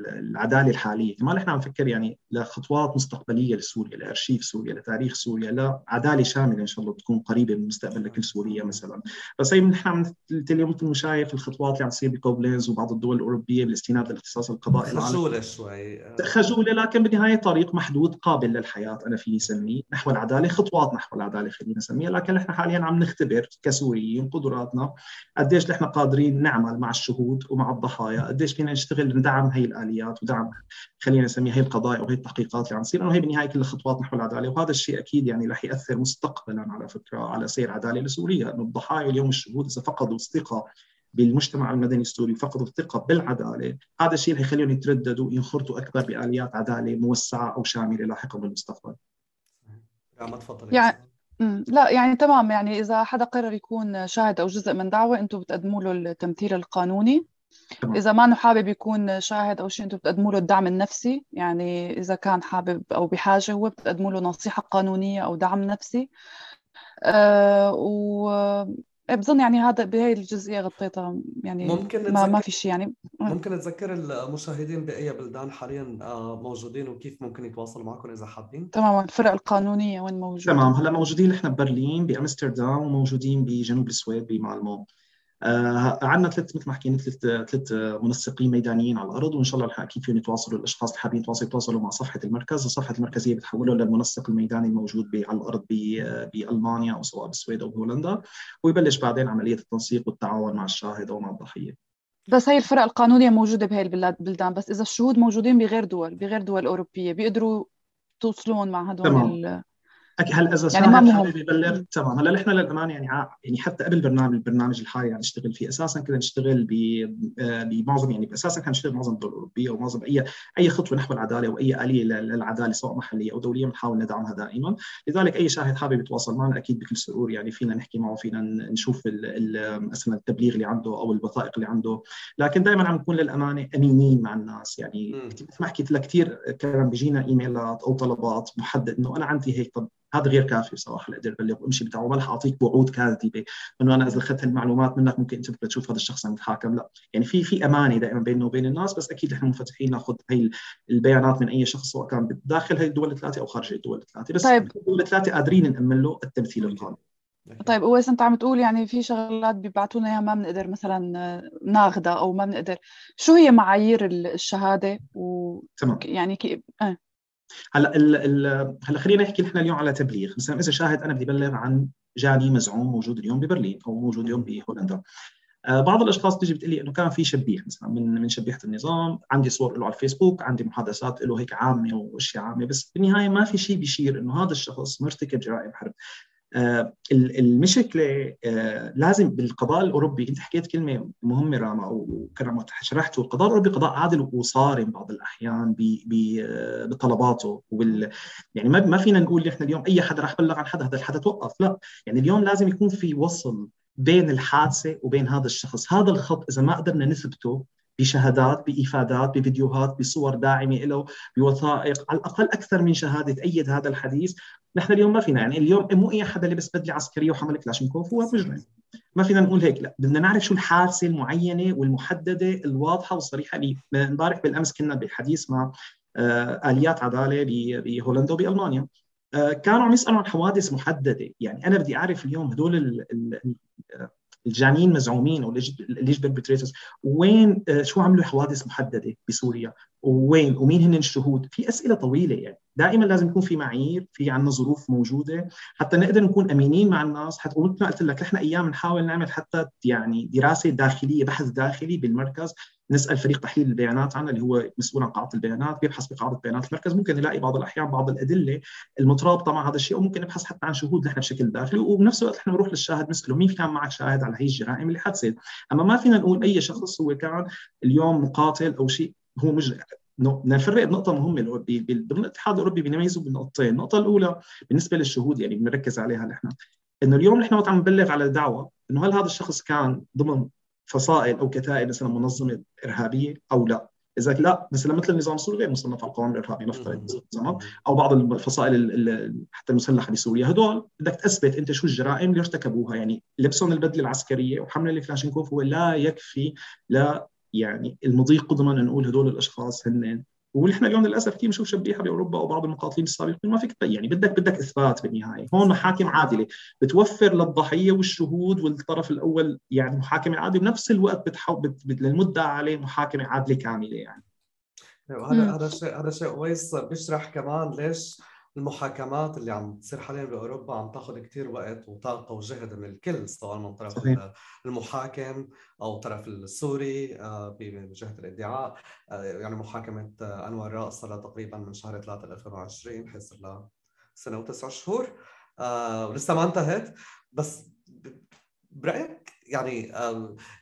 العدالة الحالية. كمان إحنا عم نفكر يعني لخطوات مستقبلية لسوريا لأرشيف سوريا لتاريخ سوريا لعدالة شاملة إن شاء الله تكون قريبة بالمستقبل لكل سوريا مثلا. بس هي نحن عم اليوم مثل شايف الخطوات اللي عم تصير بكوبلينز وبعض الدول الأوروبية بالاستناد للاختصاص القضائي خجولة شوي خجولة لكن بالنهايه طريق محدود قابل للحياة أنا فيني اسميه نحو العدالة خطوات نحو العدالة خلينا نسميها. لكن نحن حاليا عم نختبر كسوريين قدراتنا قديش نحن قادرين نعمل مع الشهود ومع الضحايا قديش فينا نشتغل ندعم هي الآليات ودعم خلينا نسميها هي القضايا وهي التحقيقات اللي عم تصير. لأنه هي بالنهاية كل الخطوات نحو العدالة وهذا الشيء أكيد يعني رح يأثر مستقبلا على فكرة على سير عدالة لسوريا. إنه الضحايا اليوم الشهود إذا فقدوا الثقة بالمجتمع المدني السوري وفقدوا الثقة بالعدالة، هذا الشيء اللي يخليهم يترددوا وينخرطوا أكثر بآليات عدالة موسعة أو شاملة لاحقا بالمستقبل. ما تفضل. يعني لا يعني تمام. يعني إذا حدا قرر يكون شاهد أو جزء من دعوة أنتم بتقدموا له التمثيل القانوني. تمام. إذا ما حابب يكون شاهد أو شيء أنتم بتقدموا له الدعم النفسي. يعني إذا كان حابب أو بحاجة هو بتقدموا له نصيحة قانونية أو دعم نفسي. أه و بظن يعني هذا بهي الجزئية غطيتها يعني ممكن ما, ما في شيء يعني. ممكن تذكر المشاهدين بأي بلدان حاليا آه، موجودين وكيف ممكن يتواصلوا معكم إذا حابين؟ تماما. الفرق القانونية وين موجودة؟ تمام. هلأ موجودين نحن ببرلين بأمستردام وموجودين بجنوب السويد بمالمو آه عندنا ثلاث مثل ما حكينا ثلاث ثلاث منسقين ميدانيين على الأرض وإن شاء الله أكيد فيهم يتواصلوا الأشخاص اللي حابين يتواصلوا يتواصلوا مع صفحة المركز، الصفحة المركزية بتحولهم للمنسق الميداني الموجود على الأرض بالمانيا أو سواء بالسويد أو بهولندا ويبلش بعدين عملية التنسيق والتعاون مع الشاهد أو مع الضحية. بس هي الفرق القانونية موجودة بهي البلدان بس إذا الشهود موجودين بغير دول بغير دول أوروبية بيقدروا توصلون مع هدول تمام. هل إذا يعني ما حابب يبلغ؟ تمام. هلأ نحن للأمانة يعني يعني حتى قبل برنامج البرنامج الحالي يعني نشتغل فيه أساسا كنا نشتغل آه، بمعظم يعني أساسا كان نشتغل معظم الدول الأوروبية ومعظم اي أي خطوة نحو العدالة واي آلية للعدالة سواء محلية أو دولية بنحاول ندعمها دائما. لذلك أي شاهد حابب يتواصل معنا أكيد بكل سرور يعني فينا نحكي معه فينا نشوف مثلا التبليغ اللي عنده أو الوثائق اللي عنده. لكن دائما عم نكون للأمانة أمينين مع الناس. يعني مثل ما حكيت لك كثير كان بيجينا إيميلات أو طلبات محدد إنه أنا عندي هيك طب هذا غير كافي بصراحة لاقدر أبلغ وأمشي بتاعه. ما رح أعطيك وعود كاذبة. انه أنا إذا أخذت المعلومات منك ممكن أنت بكره تشوف هذا الشخص عم يتحاكم لا. يعني في في أمانة دائما بيننا وبين الناس بس أكيد نحن منفتحين نأخذ هي البيانات من أي شخص سواء كان داخل هي الدول الثلاثه أو خارج الدول الثلاثه بس طيب. الدول الثلاثه قادرين نأمن له التمثيل القانوني طيب اويس انت عم تقول يعني في شغلات بيبعثوا لنا إياها ما بنقدر مثلا ناخذها أو ما بنقدر شو هي معايير الشهادة؟ و تمام. يعني كيف آه. هلا ال ال هلا خلينا نحكي نحن اليوم على تبليغ. مثلا إذا شاهد أنا بدي ابلغ عن جاني مزعوم موجود اليوم ببرلين أو موجود اليوم بهولندا. آه بعض الأشخاص بتيجي بتقول لي إنه كان في شبيح مثلا من من شبيحة النظام عندي صور له على الفيسبوك عندي محادثات له هيك عامة وأشياء عامة بس بالنهاية ما في شيء بيشير إنه هذا الشخص مرتكب جرائم حرب. المشكلة آه، لازم بالقضاء الأوروبي أنت حكيت كلمة مهمة راما وكرمت شرحته القضاء الأوروبي قضاء عادل وصارم بعض الأحيان آه، بطلباته وبال يعني ما فينا نقول نحن اليوم أي حدا راح بلغ عن حدا هذا الحدا توقف. لا يعني اليوم لازم يكون في وصل بين الحادثة وبين هذا الشخص. هذا الخط إذا ما قدرنا نثبته بشهادات بإفادات بفيديوهات بصور داعمة له بوثائق على الأقل أكثر من شهادة تأيد هذا الحديث. نحن اليوم ما فينا يعني اليوم مو أي حدا لبس بدلة عسكرية وحمل كلاشينكوف هو مجرم. ما فينا نقول هيك لا. بدنا نعرف شو الحادثة المعينة والمحددة الواضحة والصريحة. امبارح بالأمس كنا بحديث مع آه آليات عدالة بهولندا وبألمانيا. آه كانوا عم يسألوا عن حوادث محددة. يعني أنا بدي أعرف اليوم هدول الجانين مزعومين أو alleged perpetrators وين آه، شو عملوا حوادث محددة بسوريا؟ وين ومين هن الشهود؟ في أسئلة طويلة يعني. دائما لازم يكون في معايير في عندنا ظروف موجودة. حتى نقدر نكون أمينين مع الناس. حتى مثل ما قلت لك نحن أيام نحاول نعمل حتى يعني دراسة داخلية بحث داخلي بالمركز. نسأل فريق تحليل البيانات عنا اللي هو مسؤول عن قاعدة البيانات بيبحث بقاعدة بيانات المركز. ممكن نلاقي بعض الأحيان بعض الأدلة المترابطة مع هذا الشيء وممكن نبحث حتى عن شهود نحن بشكل داخلي. وبنفس الوقت نحن بنروح للشاهد نسأله مين كان معك شاهد على هي الجرائم اللي حدثت أما ما فينا نقول أي شخص هو كان اليوم مقاتل أو شيء. هو بدنا نفرق بنقطه مهمة ضمن الاتحاد الاوروبي بنميزه بنقطتين، النقطة الأولى بالنسبة للشهود يعني بنركز عليها نحن إنه اليوم نحن وقت عم نبلغ على الدعوه إنه هل هذا الشخص كان ضمن فصائل أو كتائب مثلا منظمة إرهابية أو لا؟ إذا لا مثلا مثل النظام السوري غير مصنف على القوانين الارهابيه نفترض أو بعض الفصائل حتى المسلحة بسوريا. هدول بدك تثبت أنت شو الجرائم اللي ارتكبوها يعني لبسهم البدلة العسكرية وحمل الكلاشينكوف هو لا يكفي لا يعني المضي قدما نقول هدول الأشخاص هن. ونحن اليوم للأسف كثير بنشوف شبيحة بأوروبا أو بعض المقاتلين السابقين. ما فيك يعني بدك بدك إثبات بالنهاية، هون محاكم عادلة. بتوفر للضحية والشهود والطرف الأول يعني محاكمة عادلة. بنفس الوقت بتحو للمدعى عليه محاكمة عادلة كاملة يعني. هذا هذا شيء هذا شيء كويس بيشرح كمان ليش المحاكمات اللي عم تصير حاليا بأوروبا عم تاخذ كثير وقت وطاقة وجهد من الكل سواء من طرف صحيح. المحاكم أو الطرف السوري آه، بجهه الإدعاء. آه، يعني محاكمة آه، أنور راس صار تقريبا من شهر 3 2020 حيصير صار سنة وتسع شهور. ولسه ما انتهت. بس برأيك يعني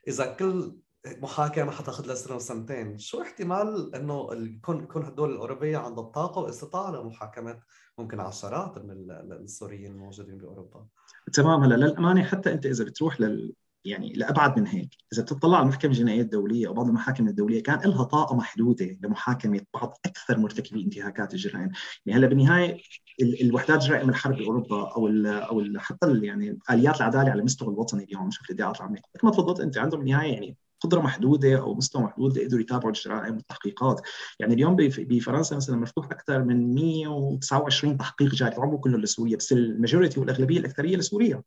إذا كل محاكمه حتاخذ لها سنة وسنتين، شو احتمال إنه يكون يكون الدول الأوروبية عندها الطاقة واستطاعه لمحاكمة ممكن عشرات من السوريين الموجودين بأوروبا؟ تمام. هلا للأمانة حتى أنت إذا بتروح لل يعني لأبعد من هيك، إذا بتطلع على المحكمه الجنائيه الدوليه أو بعض المحاكم الدولية كان لها طاقة محدودة لمحاكمة بعض أكثر مرتكبي انتهاكات الجرائم، يعني هلا بالنهاية الوحدات جرائم الحرب بأوروبا أو ال أو ال حتى يعني آليات العدالة على المستوى الوطني اليوم شوف الإدعاءات العامه، مثل ما تفضلت أنت عندهم بالنهاية يعني قدرة محدودة أو مستوى محدود يقدروا يتابعوا الجرائم والتحقيقات يعني اليوم بفرنسا مثلا مفتوح أكثر من 129 تحقيق جاري مو كله لسوريا بس الماجوريتي والأغلبية الأكثرية لسوريا.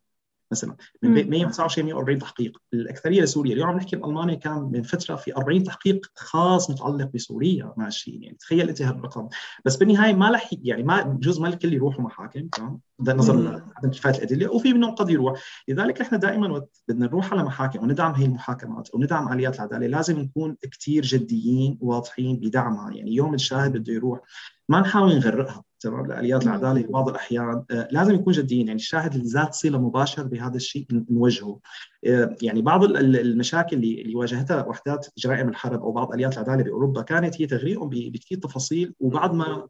مثلا. من 129 140 تحقيق. الأكثرية لسوريا. اليوم عم نحكي بألمانيا كان من فترة في 40 تحقيق خاص متعلق بسوريا. ماشيين يعني تخيل أنت هالرقم. بس بالنهاية ما رح يعني ما بجوز ما الكل يروحوا محاكم تمام؟ نظرا لعدم كفاية الأدلة. وفي منهم قد يروح. لذلك نحن دائما بدنا نروح على محاكم وندعم هي المحاكمات وندعم آليات العدالة لازم نكون كثير جديين وواضحين بدعمها. يعني يوم الشاهد بده يروح ما نحاول نغرقها. تمام؟ لآليات العدالة في بعض الأحيان آه، لازم يكون جديين. يعني الشاهد اللي ذات صله مباشره بهذا الشيء نوجهه. آه، يعني بعض المشاكل اللي واجهتها وحدات جرائم الحرب أو بعض آليات العدالة بأوروبا كانت هي تغريقهم بكثير تفاصيل وبعد ما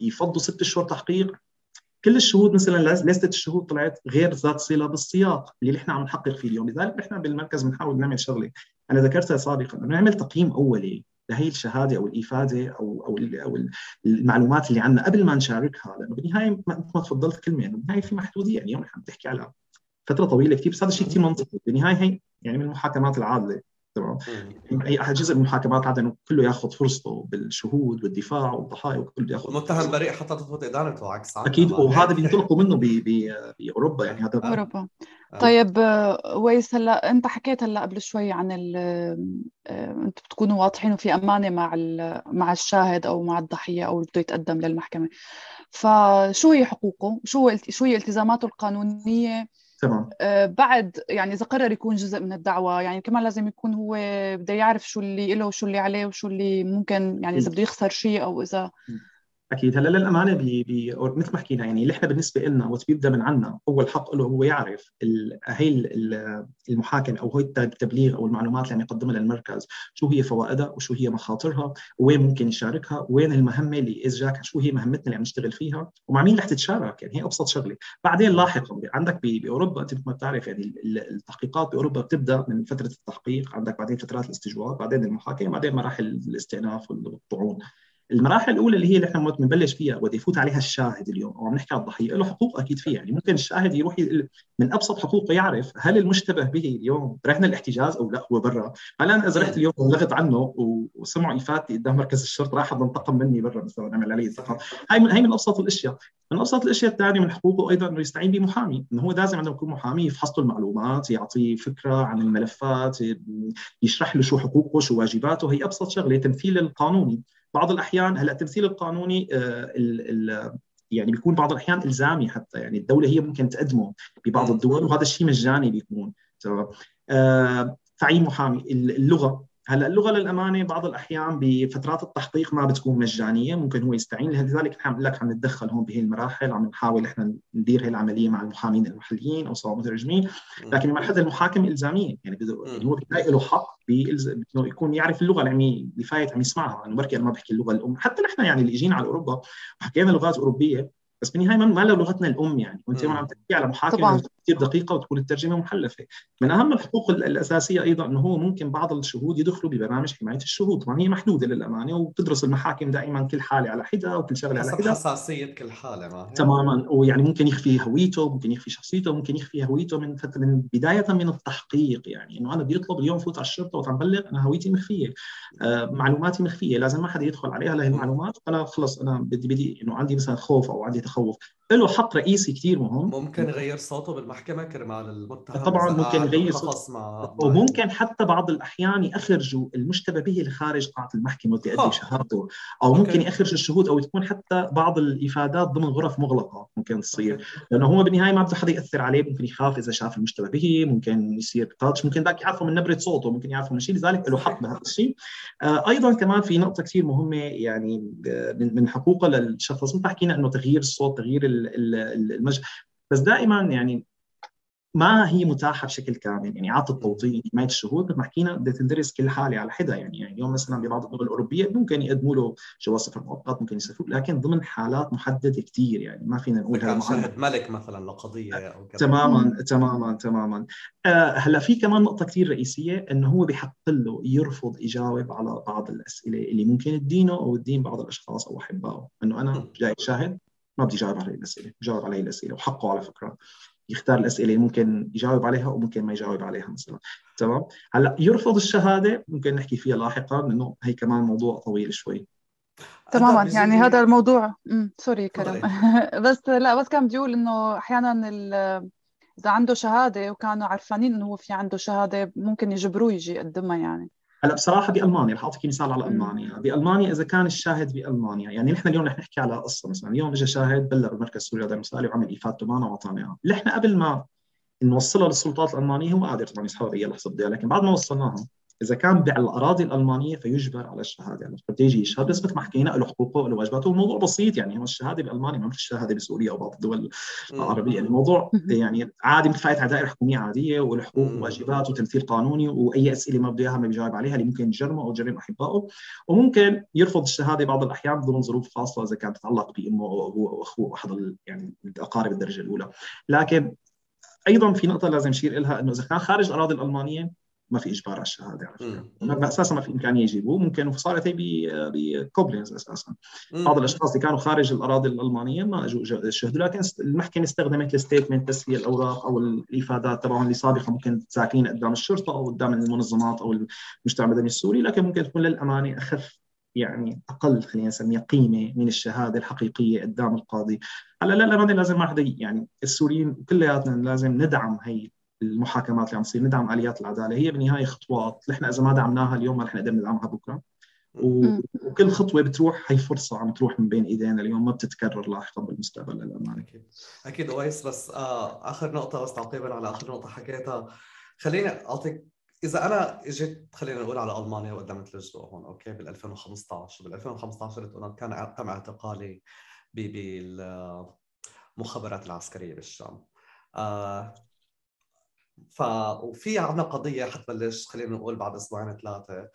يفضوا ست اشهر تحقيق كل الشهود مثلا لستة الشهود طلعت غير ذات صلة بالسياق اللي نحن عم نحقق فيه اليوم. لذلك نحن بالمركز بنحاول نعمل شغلة. أنا ذكرتها سابقا إنه نعمل تقييم أولي. لهي الشهادة أو الإفادة أو أو أو المعلومات اللي عندنا قبل ما نشاركها. لأنه بالنهاية مثل ما تفضلت كلمة انه بالنهاية في محدودية يعني اليوم نحن بنحكي على فترة طويلة كثير بس هذا الشيء كثير منطقي. بالنهاية هي يعني من المحاكمات العادلة تمام؟ أي أحد جزء من المحاكمات عادة إنه كله ياخذ فرصته بالشهود والدفاع والضحايا وكله ياخذ متهم بريء حتى تثبت ادانته عكس أكيد. وهذا بينطلقوا منه بأوروبا يعني هذا أوروبا. طيب ويس هلأ أنت حكيت هلأ قبل شوي عن آه، أنتم بتكونوا واضحين وفي أمانة مع مع الشاهد أو مع الضحية أو اللي بده يتقدم للمحكمة. فشو هي حقوقه؟ شو شو هي التزاماته القانونية؟ تمام. آه، بعد يعني إذا قرر يكون جزء من الدعوة يعني كمان لازم يكون هو بده يعرف شو اللي له وشو اللي عليه وشو اللي ممكن يعني إذا بده يخسر شيء أو إذا أكيد. هلا للأمانة بي بي مثل ما حكينا يعني اللي إحنا بالنسبة لنا وقت بيبدا من عنا اول حق له هو يعرف هي المحاكمه أو هي التبليغ أو المعلومات اللي عم يقدمها للمركز شو هي فوائدها وشو هي مخاطرها وين ممكن يشاركها وين المهمة اللي إذا جاك شو هي مهمتنا اللي عم نشتغل فيها ومع مين رح تتشارك يعني هي أبسط شغلة. بعدين لاحقا عندك بأوروبا أنت ما بتعرف يعني التحقيقات بأوروبا بتبدأ من فترة التحقيق عندك بعدين فترات الاستجواب بعدين المحاكمه بعدين مراحل الاستئناف والطعون. المراحل الأولى اللي هي اللي إحنا بنبلش فيها وقت يفوت عليها الشاهد اليوم أو عم نحكي عن الضحية. له حقوق أكيد فيها. يعني ممكن الشاهد يروح من أبسط حقوقه يعرف هل المشتبه به اليوم رحنا الاحتجاز أو لا هو برا. هل أنا إذا رحت اليوم بلغت عنه وسمعوا افادتي قدام مركز الشرطة راح انتقم مني برا مثلا عمل علي ثقه هاي من هي من أبسط الأشياء. من أبسط الأشياء الثانية من حقوقه أيضا إنه يستعين بمحامي. إنه هو لازم عنده يكون محامي يفحص له المعلومات يعطيه فكرة عن الملفات يشرح له شو حقوقه شو واجباته. هي أبسط شغلة تمثيل القانوني. بعض الأحيان هلا التمثيل القانوني آه، ال ال يعني بيكون بعض الأحيان إلزامي حتى يعني الدولة هي ممكن تقدمه ببعض الدول وهذا الشيء مجاني بيكون. آه، تعيين محامي اللغة. هلا اللغة للأمانة بعض الأحيان بفترات التحقيق ما بتكون مجانية ممكن هو يستعين. لذلك نحن لك عم نتدخل هون بهي المراحل عم نحاول إحنا ندير هي العملية مع المحامين المحليين أو سواء مترجمين. لكن مرحلة المحاكمه إلزامية يعني, يعني هو بيلاقي له حق انه يكون يعرف اللغة اللي عم فايت عم يسمعها. يعني بركي أنا ما بحكي اللغة الأم. حتى نحن يعني اللي إجينا على أوروبا وحكينا لغات أوروبية بس بالنهاية ما له لغتنا الأم يعني وأنت عم تحكي على محاكمه كثير دقيقة وتكون الترجمة محلفة. من أهم الحقوق الأساسية أيضا إنه هو ممكن بعض الشهود يدخلوا ببرامج حماية الشهود. طبعا هي محدودة للأمانة وبتدرس المحاكم دائما كل حالة على حدة وكل شغلة على حدة. حساسية كل حالة ما هي. تماما. ويعني ممكن يخفي هويته ممكن يخفي شخصيته ممكن يخفي هويته من فترة من بداية من التحقيق يعني. إنه أنا بدي أطلب اليوم فوت على الشرطة وعم بلغ أنا هويتي مخفية. آه معلوماتي مخفية. لازم ما حدا يدخل عليها لهي المعلومات أنا خلص أنا بدي بدي إنه عندي مثلا خوف أو عندي تخوف له حق رئيسي كثير مهم. ممكن يغير صوته بالمحكمة كرمال المتهم طبعا ممكن يغير صوته. مع وممكن حتى بعض الأحيان يخرجوا المشتبه به لخارج قاعة المحكمة وتؤدي شهادته. أو ممكن يخرج الشهود أو تكون حتى بعض الإفادات ضمن غرف مغلقة ممكن تصير. لأنه هو بالنهاية ما بده حدا يأثر عليه ممكن يخاف إذا شاف المشتبه به ممكن يصير تاتش ممكن ذاك يعرفه من نبرة صوته ممكن يعرفه من شيء. لذلك له حق بهذا الشيء. آه أيضا كمان في نقطة كثير مهمة يعني آه، من حقوقه للشخص. مثل حكينا إنه تغيير الصوت تغيير المج... بس دائما يعني ما هي متاحة بشكل كامل. يعني عاطل التوطين حمايه الشهود مثل ما حكينا بدها تندرس كل حالة على حدة. يعني يعني اليوم مثلا ببعض الدول الأوروبية ممكن يقدموا له جواز سفر مؤقت ممكن يسافروا لكن ضمن حالات محددة كثير يعني ما فينا نقول هذا شهد ملك مثلا لقضية أو كذا. تماما تماما تماما. آه هلأ في كمان نقطة كثير رئيسية إنه هو بحق له يرفض يجاوب على بعض الأسئلة اللي ممكن تدينه أو تدين بعض الأشخاص أو أحبائه. إنه أنا جاي شاهد ما بدي اجاوب على الأسئلة بجاوب على الأسئلة وحقه على فكرة. يختار الأسئلة اللي ممكن يجاوب عليها وممكن ما يجاوب عليها مثلا. تمام؟ هلأ يرفض الشهادة ممكن نحكي فيها لاحقا لأنه هي كمان موضوع طويل شوي. تماما يعني هذا الموضوع. سوري كرم بس لا بس كان بدي أقول إنه أحيانا إذا عنده شهادة وكانوا عارفانين إنه هو في عنده شهادة ممكن يجبروه يجي يقدمها يعني. هلا بصراحة بألمانيا رح أعطيك مثال على ألمانيا، بألمانيا إذا كان الشاهد بألمانيا، يعني نحن اليوم رح نحكي على قصة مثلا، اليوم اجى شاهد بلغ المركز السوري للاداء المثالي وعمل ايفاد معنا واعطانا اياها، إحنا قبل ما نوصلها للسلطات الألمانية هو قادر طبعا يسحبها بأي لحظة بده لكن بعد ما وصلناها إذا كان بالاراضي الألمانية فيجبر على الشهادة. يعني بده يجي يشهد بس مثل ما حكينا له حقوقه وله واجباته والموضوع بسيط. يعني هو الشهادة بالمانيا ما مثل الشهاده بسوريا أو بعض الدول العربية. يعني الموضوع يعني عادي مثل فايت على دائرة حكومية عادية وله حقوق وواجبات وتمثيل قانوني وأي أسئلة ما بده إياها ما بيجاوب عليها اللي ممكن يجرمه أو يجرم أحبائه. وممكن يرفض الشهادة بعض الأحيان ضمن ظروف خاصة إذا كانت تتعلق بأمه أو أبوه أو أخوه أحد يعني الأقارب الدرجة الأولى. لكن أيضا في نقطة لازم نشير لها إنه إذا كان خارج الأراضي الألمانية ما في إجبار على الشهادة على أساسا ما في إمكانية يجيبوه. ممكن صارت هي بكوبلينز أساسا. بعض الأشخاص اللي كانوا خارج الأراضي الألمانية ما اجوا شهدوا لكن المحكمة استخدمت الستيتمنت تسويه الأوراق أو الإفادات تبعهم اللي سابقا ممكن ساكنين قدام الشرطة أو قدام المنظمات أو المجتمع المدني السوري لكن ممكن تكون للأمانة أخف يعني أقل خلينا نسميها قيمة من الشهادة الحقيقية قدام القاضي. هلأ للامانه لازم ما حدا يعني السوريين كلياتنا لازم ندعم هي المحاكمات اللي عم تصير ندعم آليات العدالة. هي بالنهايه خطوات نحن إذا ما دعمناها اليوم ما رح نقدر ندعمها بكرة. وكل خطوة بتروح هي فرصة عم تروح من بين إيدينا اليوم ما بتتكرر لاحقا بالمستقبل للأمانة. أكيد. أكيد أويس بس آه آخر نقطة بس تعقيبا على آخر نقطة حكيتها. خليني أعطيك إذا أنا إجيت خلينا نقول على ألمانيا وقدمت لجوء هون أوكي بال 2015 بال 2015 كان تم اعتقالي بالمخابرات العسكرية بالشام. آه ف وفي عندنا قضية حتبلش خلينا نقول بعد أسبوعين ثلاثة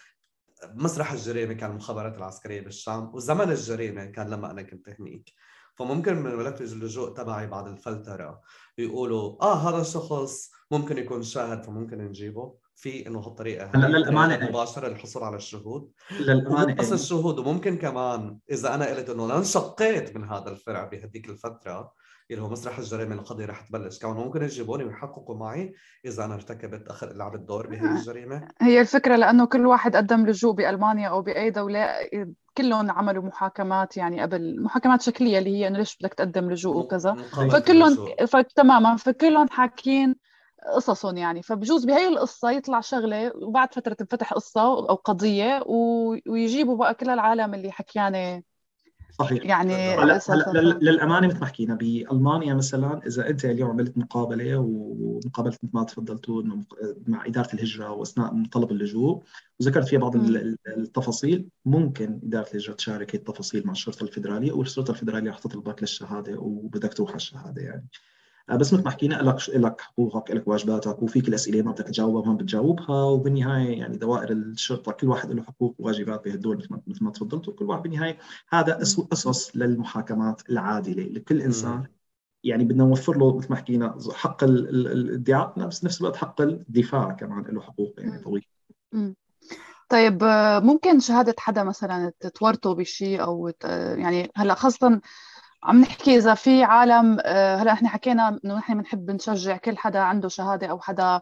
مسرح الجريمة كان المخابرات العسكرية بالشام وزمن الجريمة كان لما أنا كنت هنيك. فممكن من ملف اللجوء تبعي بعد الفلترة يقولوا آه هذا الشخص ممكن يكون شاهد فممكن نجيبه. في إنه هالطريقة هلا للأمانة مباشرة للحصول على الشهود. للأمانة بس الشهود وممكن كمان إذا أنا قلت إنه لانشقيت من هذا الفرع بهذيك الفترة اللي هو مسرح الجريمه القضية رح تبلش. كمان ممكن يجيبوني ويحققوا معي إذا أنا ارتكبت أخذ لعبت دور بهي الجريمة. هي الفكرة لأنه كل واحد قدم لجوء بألمانيا أو بأي دولة كلهم عملوا محاكمات يعني قبل محاكمات شكلية اللي هي إنه ليش بدك تقدم لجوء وكذا. فكلهم تماما فكلهم حاكين قصصهم يعني. فبجوز بهي القصة يطلع شغلة وبعد فترة تنفتح قصة أو قضية ويجيبوا بقى كل العالم اللي حكيانة صحيح. يعني للأمانة مثل ما حكينا بألمانيا مثلا إذا أنت اليوم عملت مقابلة ومقابلة مثل ما تفضلتوا إنه مع إدارة الهجرة وأثناء طلب اللجوء وذكرت فيها بعض التفاصيل ممكن إدارة الهجرة تشارك التفاصيل مع الشرطة الفدرالية والشرطة الفدرالية رح تطلبك للشهادة وبدك تروح على الشهادة يعني. بس مثل ما حكينا لك لك حقوقك لك واجباتك وفيك الأسئلة ما بدك تجاوبها ما بتجاوبها وبالنهاية يعني دوائر الشرطة كل واحد له حقوق وواجبات بهدول مثل ما تفضلت وكل واحد بالنهاية هذا أسس للمحاكمات العادلة لكل إنسان. يعني بدنا نوفر له مثل ما حكينا حق الادعاء نفس نفس الوقت حق الدفاع كمان له حقوق يعني طويلة. طيب آه، ممكن شهادة حدا مثلا تورطه بشيء أو يعني هلأ خاصة عم نحكي إذا في عالم آه، هلا إحنا حكينا إنه نحن بنحب نشجع كل حدا عنده شهادة أو حدا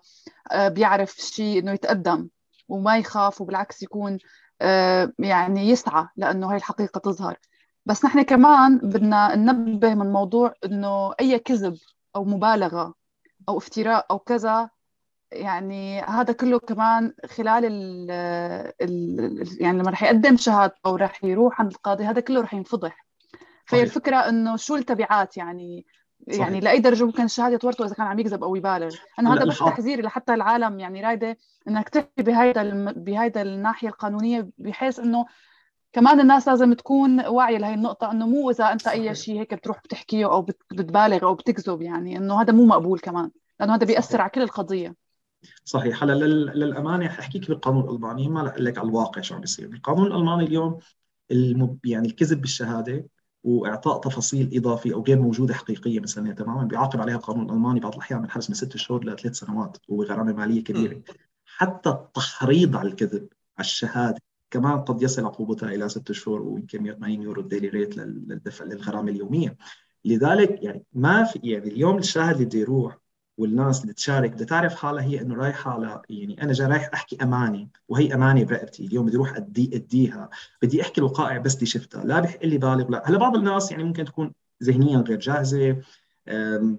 آه، بيعرف شيء إنه يتقدم وما يخاف وبالعكس يكون آه، يعني يسعى لأنه هي الحقيقة تظهر. بس نحن كمان بدنا ننبه من موضوع إنه أي كذب أو مبالغة أو افتراء أو كذا يعني هذا كله كمان خلال ال ال يعني لما رح يقدم شهادته أو رح يروح عند القاضي هذا كله رح ينفضح. فهي الفكرة إنه شو التبعات يعني؟ صحيح. يعني لأي درجة ممكن الشهادة تورطه إذا كان عم يكذب أو يبالغ. أنا هذا بس تحذيري لحتى العالم يعني رايدة إنك تحكي بهيدا الم... بهيدا الناحية القانونية بحيث إنه كمان الناس لازم تكون واعية لهي النقطة إنه مو إذا أنت. أي شيء هيك بتروح بتحكيه أو بتبالغ أو بتكذب يعني إنه هذا مو مقبول كمان لأنه هذا بيأثر صحيح. على كل القضية. صحيح. هلا للأمانة احكيك بالقانون الألماني ما لك على الواقع شو عم بيصير بالقانون الألماني اليوم المب... يعني الكذب بالشهادة وإعطاء تفاصيل إضافية أو غير موجودة حقيقية مثلا. تماما بيعاقب عليها القانون الألماني بعض الأحيان من حبس من ست شهور لثلاث سنوات وغرامه مالية كبيرة. حتى التحريض على الكذب على الشهادة كمان قد يصل عقوبتها إلى ست شهور ويمكن 180 يورو الديلي ريت للدفع للغرامة اليومية. لذلك يعني ما في يعني اليوم الشاهد اللي بده يروح والناس اللي تشارك بدها تعرف حالها هي إنه رايحة على يعني أنا جاي رايح أحكي امانه وهي امانه برقبتي اليوم بدي أروح ادي أديها. بدي أحكي الوقائع بس اللي شفتها. لا بحق لي بالغ لا. هلا بعض الناس يعني ممكن تكون ذهنيا غير جاهزة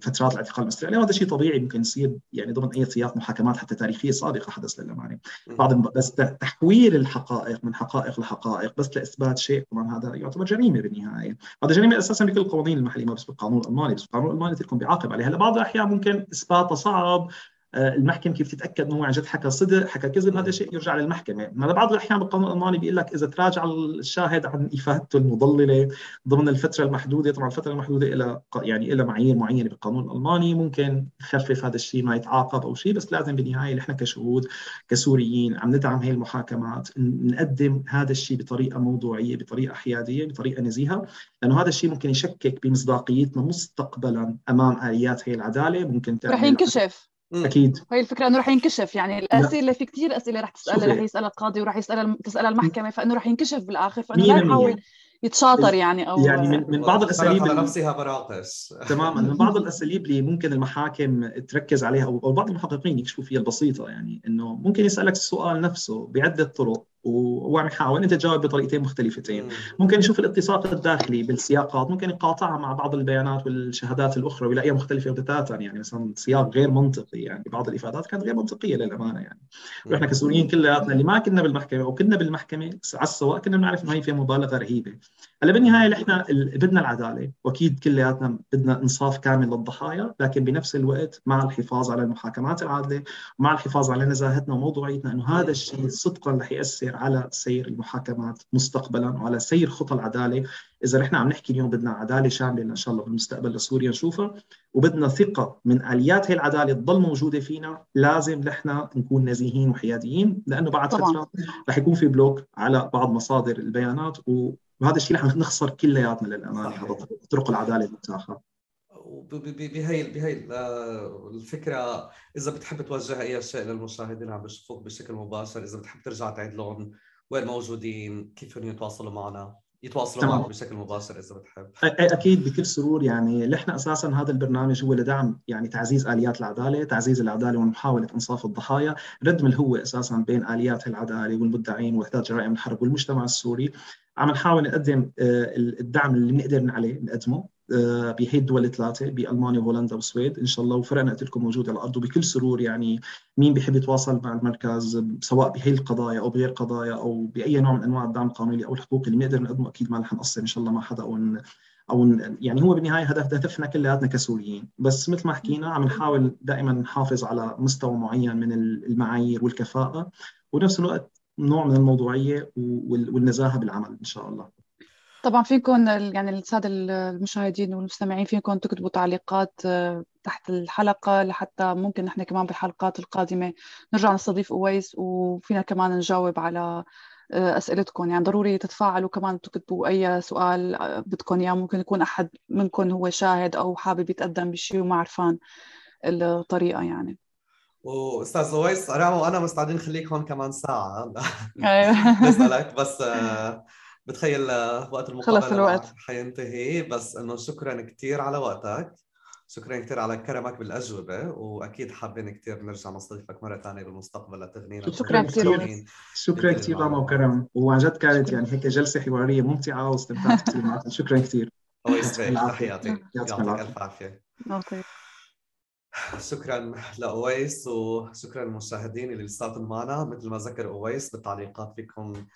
فترات الاعتقال المستمرة وهذا شيء طبيعي ممكن يصير يعني ضمن أي سياق محاكمات حتى تاريخية سابقه حدث للامانه بعض بس تحويل الحقائق من حقائق لحقائق بس لإثبات شيء طبعا هذا يعتبر جريمة بالنهاية. هذا جريمة أساسا بكل القوانين المحلية ما بس بالقانون الألماني بس القانون الألماني تلكم بيعاقب عليها هلا بعض الأحيان ممكن اثباتها صعب آه، المحكمة كيف تتأكد إنه هو عن جد حكى صدق حكى كذب؟ هذا شيء يرجع للمحكمة. هذا بعض الأحيان بالقانون الالماني بيقول لك إذا تراجع الشاهد عن إفادته المضللة ضمن الفترة المحدودة طبعا الفترة المحدودة إلى يعني إلى معايير معينة بالقانون الألماني ممكن تخفف هذا الشيء ما يتعاقب أو شيء بس لازم بالنهاية نحن كشهود كسوريين عم ندعم هي المحاكمات نقدم هذا الشيء بطريقة موضوعية بطريقة حيادية بطريقة نزيهة لأنه هذا الشيء ممكن يشكك بمصداقيتنا مستقبلا أمام آليات هي العدالة ممكن رح ينكشف. أكيد. هي الفكرة إنه رح ينكشف يعني الأسئلة في كثير أسئلة رح تسألها رح يسالها القاضي ورح يسالها تسالها المحكمة فإنه رح ينكشف بالآخر فإنه لا يحاول يتشاطر يعني أو يعني من, من بعض الأساليب على نفسها براقش تماما. من بعض الأساليب اللي ممكن المحاكم تركز عليها أو بعض المحققين يكشفوا فيها البسيطة يعني إنه ممكن يسألك السؤال نفسه بعدة طرق. وعم يحاول انت تجاوب بطريقتين مختلفتين. ممكن يشوف الاتساق الداخلي بالسياقات ممكن يقاطعها مع بعض البيانات والشهادات الأخرى ويلاقيها مختلفة بتاتا يعني مثلا سياق غير منطقي يعني بعض الإفادات كانت غير منطقية للأمانة يعني. وإحنا كسوريين كلياتنا اللي ما كنا بالمحكمة أو كنا بالمحكمة على السواء كنا بنعرف إنه هي فيها مبالغة رهيبة. هلا بالنهاية نحن بدنا العدالة. وأكيد كلياتنا بدنا إنصاف كامل للضحايا لكن بنفس الوقت مع الحفاظ على المحاكمات العادلة ومع الحفاظ على نزاهتنا وموضوعيتنا إنه هذا الشيء صدقا رح يأثر على سير المحاكمات مستقبلا وعلى سير خطى العدالة. إذا نحن عم نحكي اليوم بدنا عدالة شاملة إن شاء الله بالمستقبل لسوريا نشوفها وبدنا ثقة من آليات هي العدالة تضل موجودة فينا لازم نحن نكون نزيهين وحياديين لأنه بعد طبعا. فترة رح يكون في بلوك على بعض مصادر البيانات وهذا الشيء رح نخسر كلياتنا للأمانة هذا طرق العدالة المتاحة. بهي بهي الفكرة إذا بتحب توجه أي شيء للمشاهدين اللي عم بيشوفوك بشكل مباشر إذا بتحب ترجع تعيد لهم وين موجودين كيف يتواصلوا معنا؟ يتواصلوا. معك بشكل مباشر إذا بتحب. أكيد بكل سرور يعني نحن أساسا هذا البرنامج هو لدعم يعني تعزيز آليات العدالة، تعزيز العدالة ومحاولة إنصاف الضحايا، ردم الهوة أساسا بين آليات العدالة والمدعين ووحدات جرائم الحرب والمجتمع السوري، عم نحاول نقدم آه، الدعم اللي بنقدر عليه نقدمه. بهي الدول الثلاثه بألمانيا وهولندا والسويد إن شاء الله وفرقنا قلت لكم موجود على الأرض. وبكل سرور يعني مين بيحب يتواصل مع المركز سواء بهي القضايا أو بغير قضايا أو بأي نوع من أنواع الدعم القانوني أو الحقوق اللي بنقدر نقدمه أكيد ما رح نقصر إن شاء الله مع حدا أو أو يعني هو بالنهاية هدف هدفنا كلياتنا كسوريين. بس مثل ما حكينا عم نحاول دائما نحافظ على مستوى معين من المعايير والكفاءة. ونفس الوقت نوع من الموضوعية والنزاهة بالعمل إن شاء الله. طبعا فيكم يعني السادة المشاهدين والمستمعين فيكم تكتبوا تعليقات آه، تحت الحلقة لحتى ممكن نحن كمان بالحلقات القادمة نرجع نستضيف أويس وفينا كمان نجاوب على آه، أسئلتكم. يعني ضروري تتفاعلوا كمان تكتبوا أي سؤال آه، بدكم إياه. ممكن يكون أحد منكم هو شاهد أو حابب يتقدم بشيء وما عرفان الطريقة يعني. وأستاذ أويس رامو وأنا مستعدين نخليك هون كمان ساعة. أيوه. نسالك بس بتخيل وقت المقابلة خلص الوقت. حينتهي. بس إنه شكرا كثير على وقتك. شكرا كثير على كرمك بالأجوبة. وأكيد حابين كثير نرجع نستضيفك مرة ثانية بالمستقبل لتغنينا شكرا كثير شكرا كثير ماما وكرم. وعن جد كانت يعني هيك جلسة حوارية ممتعة واستمتعت كثير معك. شكرا كثير تحياتي يعطيك الف عافية. شكرا لأويس وشكرا للمشاهدين اللي لساتهم معنا. مثل ما ذكر أويس بالتعليقات فيكم آه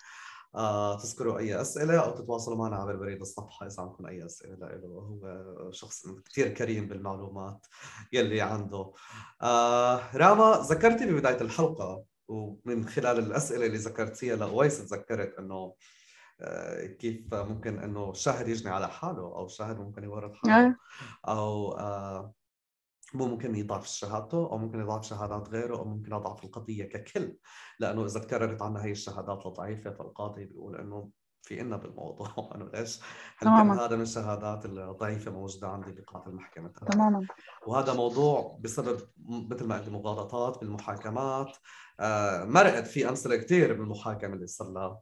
تذكروا أي أسئلة أو تتواصلوا معنا عبر بريد الصفحة إذا عندكم أي أسئلة له هو شخص كثير كريم بالمعلومات يلي عنده. آه راما ذكرتي ببداية الحلقة ومن خلال الأسئلة اللي ذكرتيها لاويس تذكرت إنه آه، كيف ممكن إنه الشاهد يجني على حاله أو الشاهد ممكن يورط حاله أو آه مو ممكن يضعف شهادته أو ممكن يضعف شهادات غيره أو ممكن يضعف القضية ككل. لأنه إذا تكررت عنا هي الشهادات الضعيفة فالقاضي بيقول إنه في إلنا بالموضوع. انه ليش؟ هل كان هذا من الشهادات الضعيفة موجودة عندي بقاعه المحكمه تماما. وهذا موضوع بسبب مثل ما قلت مغالطات بالمحاكمات. آه مرقت في أمثلة كثير بالمحاكمة اللي صار لها.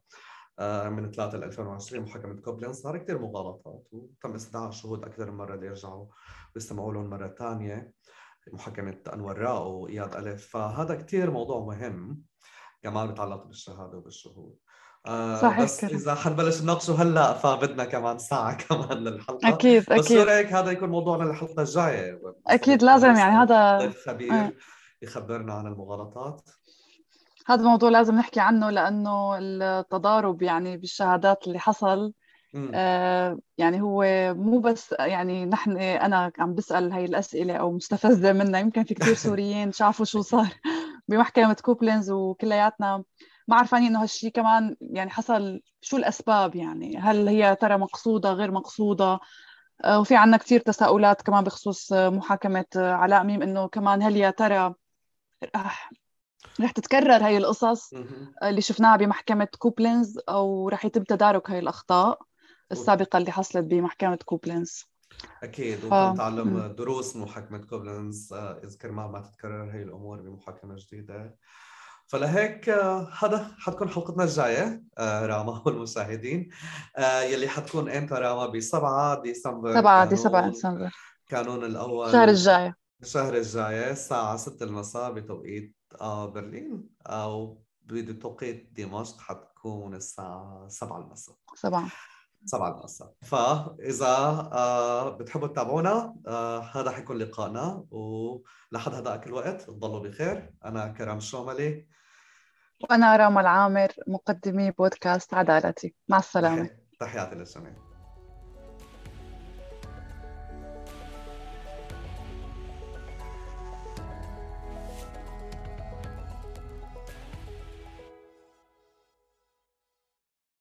من 3 ل 2020 محاكمة كوبلين صار كثير مغالطات وتم استدعاء شهود أكثر من مرة ليرجعوا ويستمعوا لهم مرة ثانية. محاكمة أنور راو وإياد ألف. فهذا كثير موضوع مهم كمان بيتعلق بالشهادة وبالشهود. آه صحيح بس كده. إذا حنبلش نناقشه هلأ فبدنا كمان ساعة كمان للحلقة. أكيد بس أكيد. بس هيك هذا يكون موضوعنا للحلقة الجاية؟ أكيد لازم يعني هذا خبير آه. يخبرنا عن المغالطات. هذا الموضوع لازم نحكي عنه لأنه التضارب يعني بالشهادات اللي حصل آه يعني هو مو بس يعني نحن أنا عم بسأل هاي الأسئلة أو مستفزة منها يمكن في كثير سوريين شافوا شو صار بمحكمة كوبلينز وكلياتنا ما عرفانين إنه هالشيء كمان يعني حصل شو الأسباب يعني هل هي ترى مقصودة غير مقصودة؟ آه، وفي عنا كثير تساؤلات كمان بخصوص محاكمة علاء ميم إنه كمان هل يا ترى رح تتكرر هاي القصص اللي شفناها بمحكمة كوبلينز أو رح يتم تدارك هاي الأخطاء السابقة اللي حصلت بمحكمة كوبلينز. أكيد ف... وتعلم دروس محاكمه كوبلنز آه، إذا كرمال ما تتكرر هي الأمور بمحاكمة جديدة. فلهيك آه، هذا حتكون حلقتنا الجاية آه، راما والمشاهدين. يلي حتكون إمتى راما؟ ب 7 ديسمبر 7 ديسمبر. كانون الأول. الشهر الجاي. الشهر الجاي الساعة 6 المساء بتوقيت برلين أو بتوقيت دمشق حتكون الساعة 7 المساء. 7 7 المساء. فإذا آه، بتحبوا تتابعونا آه، هذا حيكون لقائنا. ولحد هذاك الوقت تضلوا بخير. أنا كرم شوملي. وأنا راما العامر مقدمي بودكاست عدالتي. مع السلامة. تحياتي للجميع.